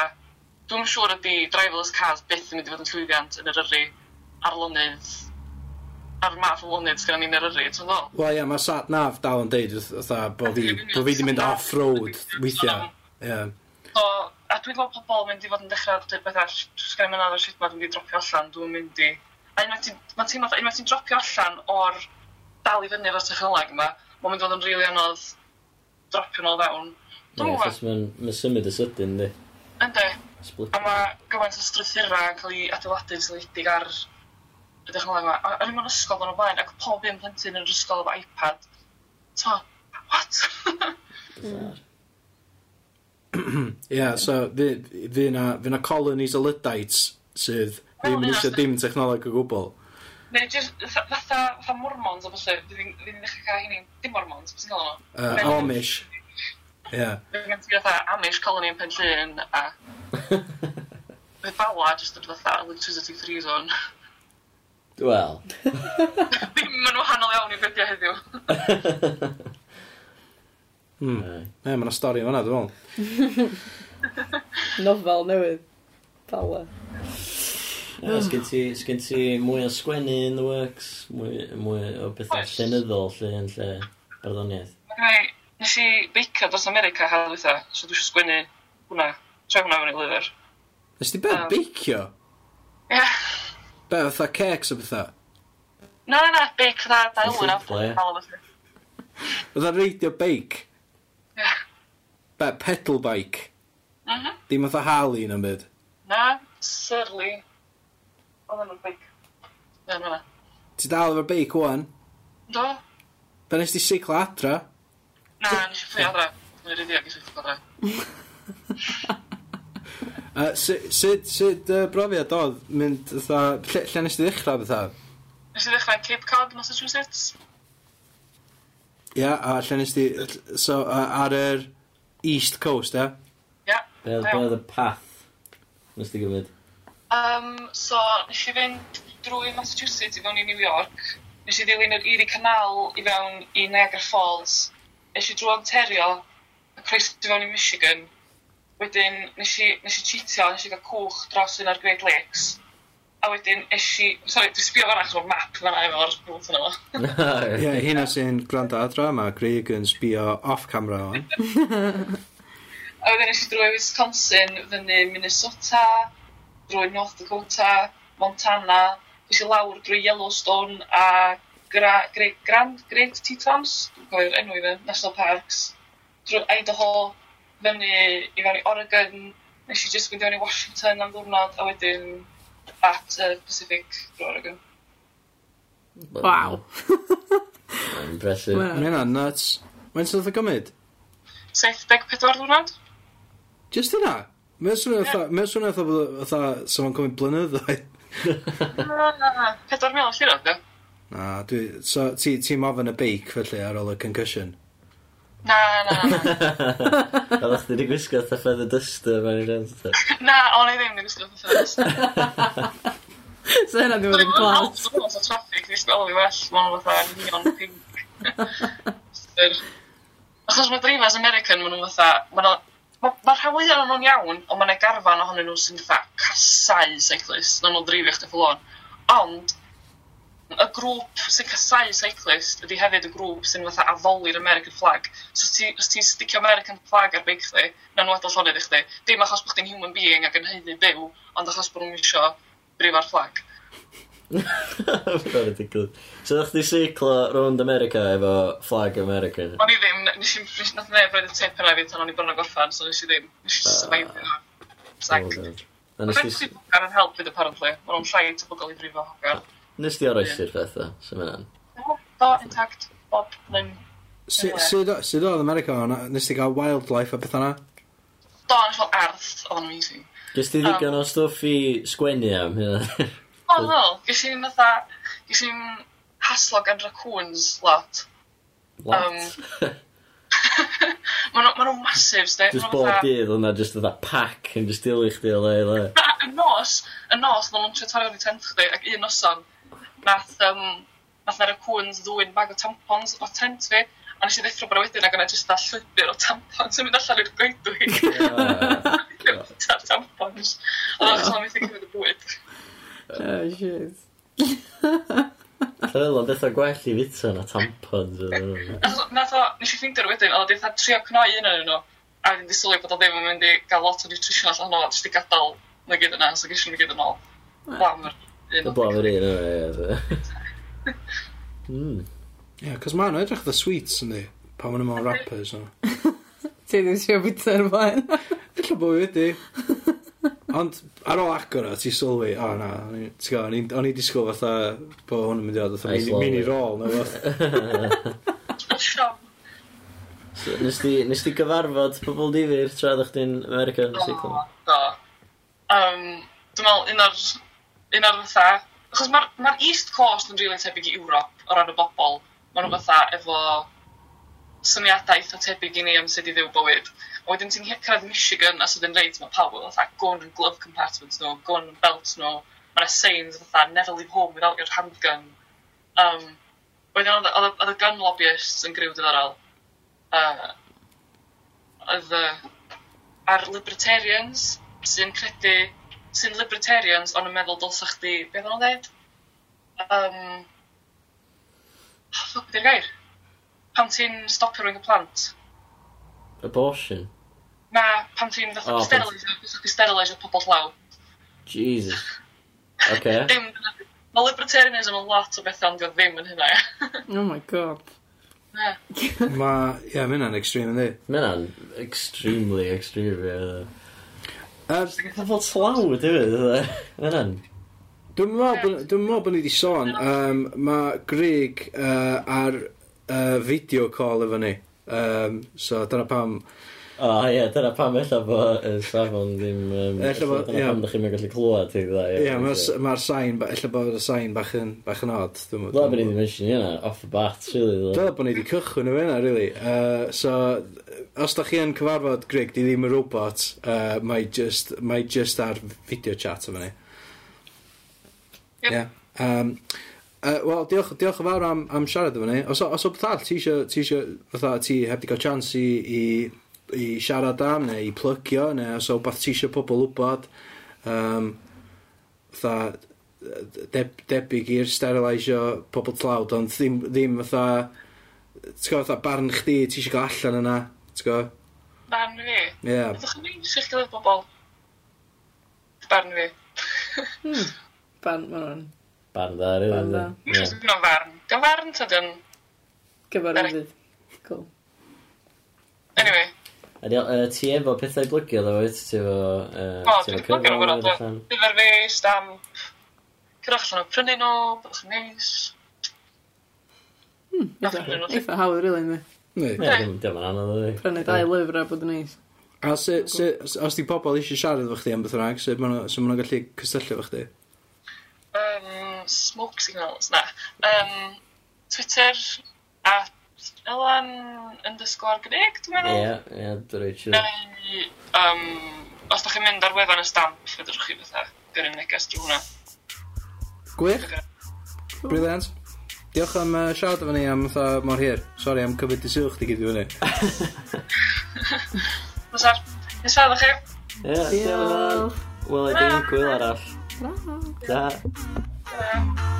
dwi'n siŵr ydy driverless cars byth yn mynd i fod yn llwyddiant yn yr yrru ar lonydd ar math o lonydd sgan ni'n yr yrru, ti'n dod? Wel ie, mae Sat naf dal yn deud fatha bod fi, bo fi wedi mynd off-road weithiau. Yeah. So, a dwi'n gweld pobl mynd i fod yn dechrau dweud bethau, sgan i'n meddwl, ar y shit ma, dwi'n mynd i dropio allan, dwi'n mynd i a unwaith ti'n ma teimlo fatha unwaith ti'n dropio allan o'r dal i fyny o'r technoleg yma, mae'n mynd i fod yn rili anodd dropio nôl fewn. Ie, achos mae'n ma symud y sydyn, di. Yndi. A mae gyfaint o strwythura yn cael ei adeiladu'n syledig ar y dechnoleg yma. A yr ymwneud ysgol yn o blaen, ac pob un plentyn yn yr ysgol efo iPad. Ta, what? Ie, yeah, so fi, fi na, fi na colonies o Luddites sydd Ddim yn eisiau dim technoleg o gwbl. Neu jyst fatha, fatha mormons o falle, fi'n ddechrau cael hynny, dim mormons, beth sy'n gael nhw? Uh, Amish. Ie. Fi'n gynti fatha Amish colony yn pen llun a... Fe bala jyst yn fatha electricity free zone. Wel. Ddim yn wahanol iawn i beth heddiw. Hmm. Ie, mae yna stori yma fanna, dwi'n meddwl. Nofel newydd. Bala. Yeah, sgyn ti, sgyn ti mwy o sgwennu in the works, mwy, mwy o bethau Oes. llenyddol lle yn lle barddoniaeth. Mae, nes i beicio dros America hal eitha, so dwi eisiau sgwennu hwnna, troi hwnna fewn i lyfr. Nes ti beth, um, beicio? Ie. Yeah. Be, fatha cakes o bethau? Na, na, na, beic, dda, da, yw'n awful. Fatha reidio beic? Ie. Be, pedal bike? Mhm. Mm Dim fatha Harley yn ymwyd? Na, surly. Oedd yn beic. Ie, mae'n Ti dal efo'r beic o'n? Do? Be nes ti seiclo adra? Na, nes i ffri adra. Mae'n ryddi ag i seiclo adra. Uh, sut, sut uh, brofiad oedd mynd, fatha, lle, lle nes ti ddechrau fatha? Nes i ddechrau yn Cape Cod, Massachusetts. Ia, yeah, a lle nes ti... So, uh, ar yr East Coast, e? Ia. Be oedd y path? Nes ti gymryd? Um, so, nes i fynd drwy Massachusetts i fewn i New York. Nes i ddilyn yr Erie Canal i fewn i Niagara Falls. Nes i drwy Ontario a croes i fewn i Michigan. Wedyn, nes i, nes i cheatio, nes i gael cwch dros un ar Great Lakes. A wedyn, nes i... Sorry, dwi'n sbio fan achos o'r map fan'na efo'r bwth yna fo. Ie, hynna sy'n gwrando adro, mae Greg yn sbio off-camera on. a wedyn, nes i drwy Wisconsin, fyny Minnesota, drwy North Dakota, Montana, fes i lawr drwy Yellowstone a gra, gra, Grand Great Tetons, dwi'n cofio'r enw i fe, National Parks, drwy Idaho, fyny i fewn i Oregon, nes i just mynd i fewn i Washington am ddwrnod, a wedyn at uh, Pacific drwy Oregon. Wow. Impressive. Mae hynna nuts. Mae'n sydd o gymryd? 74 ddwrnod. Just yna? Mae'n swnio fatha, mae'n swnio fatha bod o- fatha, sa fo'n cymryd blynyddoedd. Pedwar mil lliro, de? Na, dwi, so ti, ti'n mofyn y beic felly ar ôl y concussion. Na, na, na. Oedd chdi wedi gwisgo ta feather duster mewn i'r rent. Na, o'n i ddim yn gwisgo fatha ffyrdd. So hynna ddim Dwi'n yn yn gweld. help o traffic, dwi'n gweld i well, mae'n fatha neon pink. Yr- Achos mae drifas American, maen nhw'n fatha, maen nhw- Mae ma rhan fwyaf ohonyn nhw'n iawn, ond mae'n garfan ohonyn nhw sy'n fatha casau cyclist, na nhw'n drifio chdi ffwl on. Ond, y grŵp sy'n casau cyclist ydy hefyd y grŵp sy'n fatha addoli'r American flag. So os ti'n ti sticio American flag ar beic chdi, na nhw adol llonydd i chdi. Dim achos bod chdi'n human being ac yn heiddi byw, ond achos bod nhw'n isio brifa'r flag. Fy ridiculous. So ddech chi seiclo rownd America efo flag America? O'n i ddim, nes i, nes nath neb roed y tip yna fi tan o'n i bron o gorffan, so nes i ddim, nes i survive yna. Sag. Nes i si yn help fydd apparently, mae nhw'n llai tebygol i brifo hogan. Nes di oroesi'r peth dda, i mae'n. Do, intact, bob, nyn. Sut oedd America o'na? Nes ti gael wildlife a beth o'na? Do, nes i fel arth, oedd yn amazing. Gys ti ddigon um, o stwff i sgwennu am hynna? O, no. Ges i'n fatha... Ges i'n haslo gan raccoons lot. Lot? Um, Maen nhw'n ma nhw massive, de. Just bob dydd o'na just o'na pack yn just dilio chdi o le i le. Na, y nos, y nos, ddyn nhw'n trio torri o'r tent chdi, ac un noson, nath, um, nath na'r cwns ddwy'n bag o tampons o tent fi, a nes i ddeffro bod wedyn ac yna jyst a llwybr o tampons yn mynd allan i'r goedwi. Tampons. Oedd o'n chas o'n methu cymryd y bwyd. Oh, shit. Lle oedd eitha gwell i fita na tampons oedd nhw. Nath o, nes i ffeindio wedyn, oedd eitha trio cnoi un o'n nhw, a fi'n disylwi bod o ddim yn mynd i gael lot o nutrition allan o, jyst i gadael na gyd yna, so gysio nhw gyd yn ôl. Blam yr un. Blam yr un, o, ie. Hmm. Ie, cos ma'n nhw edrych the sweets yn di, pan ma'n nhw'n rappers. Ti ddim siw bwyta'r blaen. Ella bod wedi. Ond ar ôl agor o, ti sylwi, o oh, na, ti'n gael, o'n i disgwyl fatha, bo hwn yn mynd i oedd fatha mini roll, na fath. Nes ti nes di gyfarfod pobl difyr tra ddech chi'n America yn y seiclo? Do, do. Um, dwi'n meddwl, un o'r, un o'r fatha, achos mae'r ma East Coast yn rili really tebyg i Ewrop o ran y bobl. Maen nhw fatha efo syniadau eitha tebyg i ni am sut i ddiw bywyd wedyn ti'n cyrraedd Michigan a sydyn reit mae pawb fatha gwn yn glove compartments nhw, gwn yn belt nhw, mae'n signs fatha never leave home without your handgun. Um, wedyn oedd y gun lobbyists yn griw diddorol. Uh, oedd ar libertarians sy'n credu, sy'n libertarians ond yn meddwl dylsa chdi, beth o'n dweud? Um, oh, ffwc, beth gair? Pan ti'n stopio rwy'n y plant? Abortion? Na, pan ti'n fatha oh, steriliser, ti'n steriliser pobl llaw. Jesus. Okay. Dim, mae libertarianism yn lot o bethau, ond ddim yn hynna, Oh my god. Na. Mae, ie, yeah, mae hynna'n extreme, ynddi? Mae hynna'n extremely extreme, ie. Er, fod slaw, dwi'n meddwl. Mae hynna'n... Dwi'n meddwl bod ni wedi sôn, um, mae Greg uh, ar uh, video call efo ni. Um, so dyna pam O oh, ie, dyna pam ella bod y safon ddim... Um, ella bod, ie. Pam ddech chi'n gallu clywed i dda. Ie, mae'r sain, ella bod y sain bach yn, bach yn od. Dwi'n meddwl bod ni wedi mention yna, off the bat, really. Dwi'n bod ni wedi cychwyn o fyna, really. Uh, so, os da chi yn cyfarfod Greg, di ddim yn robot, uh, mae just, mae just ar video chat yma ni. Yep. Yeah. Um, Uh, Wel, diolch, diolch yn fawr am, am siarad efo ni. Os, os o beth all, ti eisiau, ti eisiau, fatha, ti heb di gael chance i, i i siarad am, neu i plygio, neu os o beth ti eisiau pobl wybod. Um, tha, deb, debyg i'r sterilisio pobl tlawd, ond ddim, ddim fatha, ti'n gwybod, fatha barn chdi, ti eisiau gael allan yna, ti'n gwybod? Barn fi? Ie. Yeah. Ydych chi'n mynd i'ch gilydd bobl? Barn fi. hmm. Barn, ma'n o'n. Barn dda, rydyn. Barn dda. Dwi'n yeah. farn. Dwi'n farn, ta dwi'n... Gyfarwydd. Cool. Anyway, Ydy, uh, ti efo pethau blygio ddo, wyt? Ti efo... Uh, o, dwi'n blygio nhw gwrdd. Nifer fes, dam... Cyrach allan o prynu nhw, bach yn neis. Hmm, eitha hawdd, rili, ynddi. Ne, dim yn anodd, ynddi. Prynu dau lyfr a bod yn neis. A se, se, os di pobl eisiau siarad efo chdi am beth rhaeg, so maen nhw'n gallu cysylltu efo chdi? Um, smoke signals, na. Um, Twitter, at Elan underscore Greg, dwi'n meddwl. Ie, ie, dwi'n dy Rachel. Neu, um, os da chi'n mynd ar wefan y stamp, fydwch chi fatha gyrru neges drwy hwnna. Gwych. Brilliant. Diolch am uh, siarad efo ni am fatha mor hir. Sorry am cymryd i sylch di gyd i fyny. Fysa'r, nesaf chi? Ie, diolch. Wel, i ddim gwyl arall. Da. Da.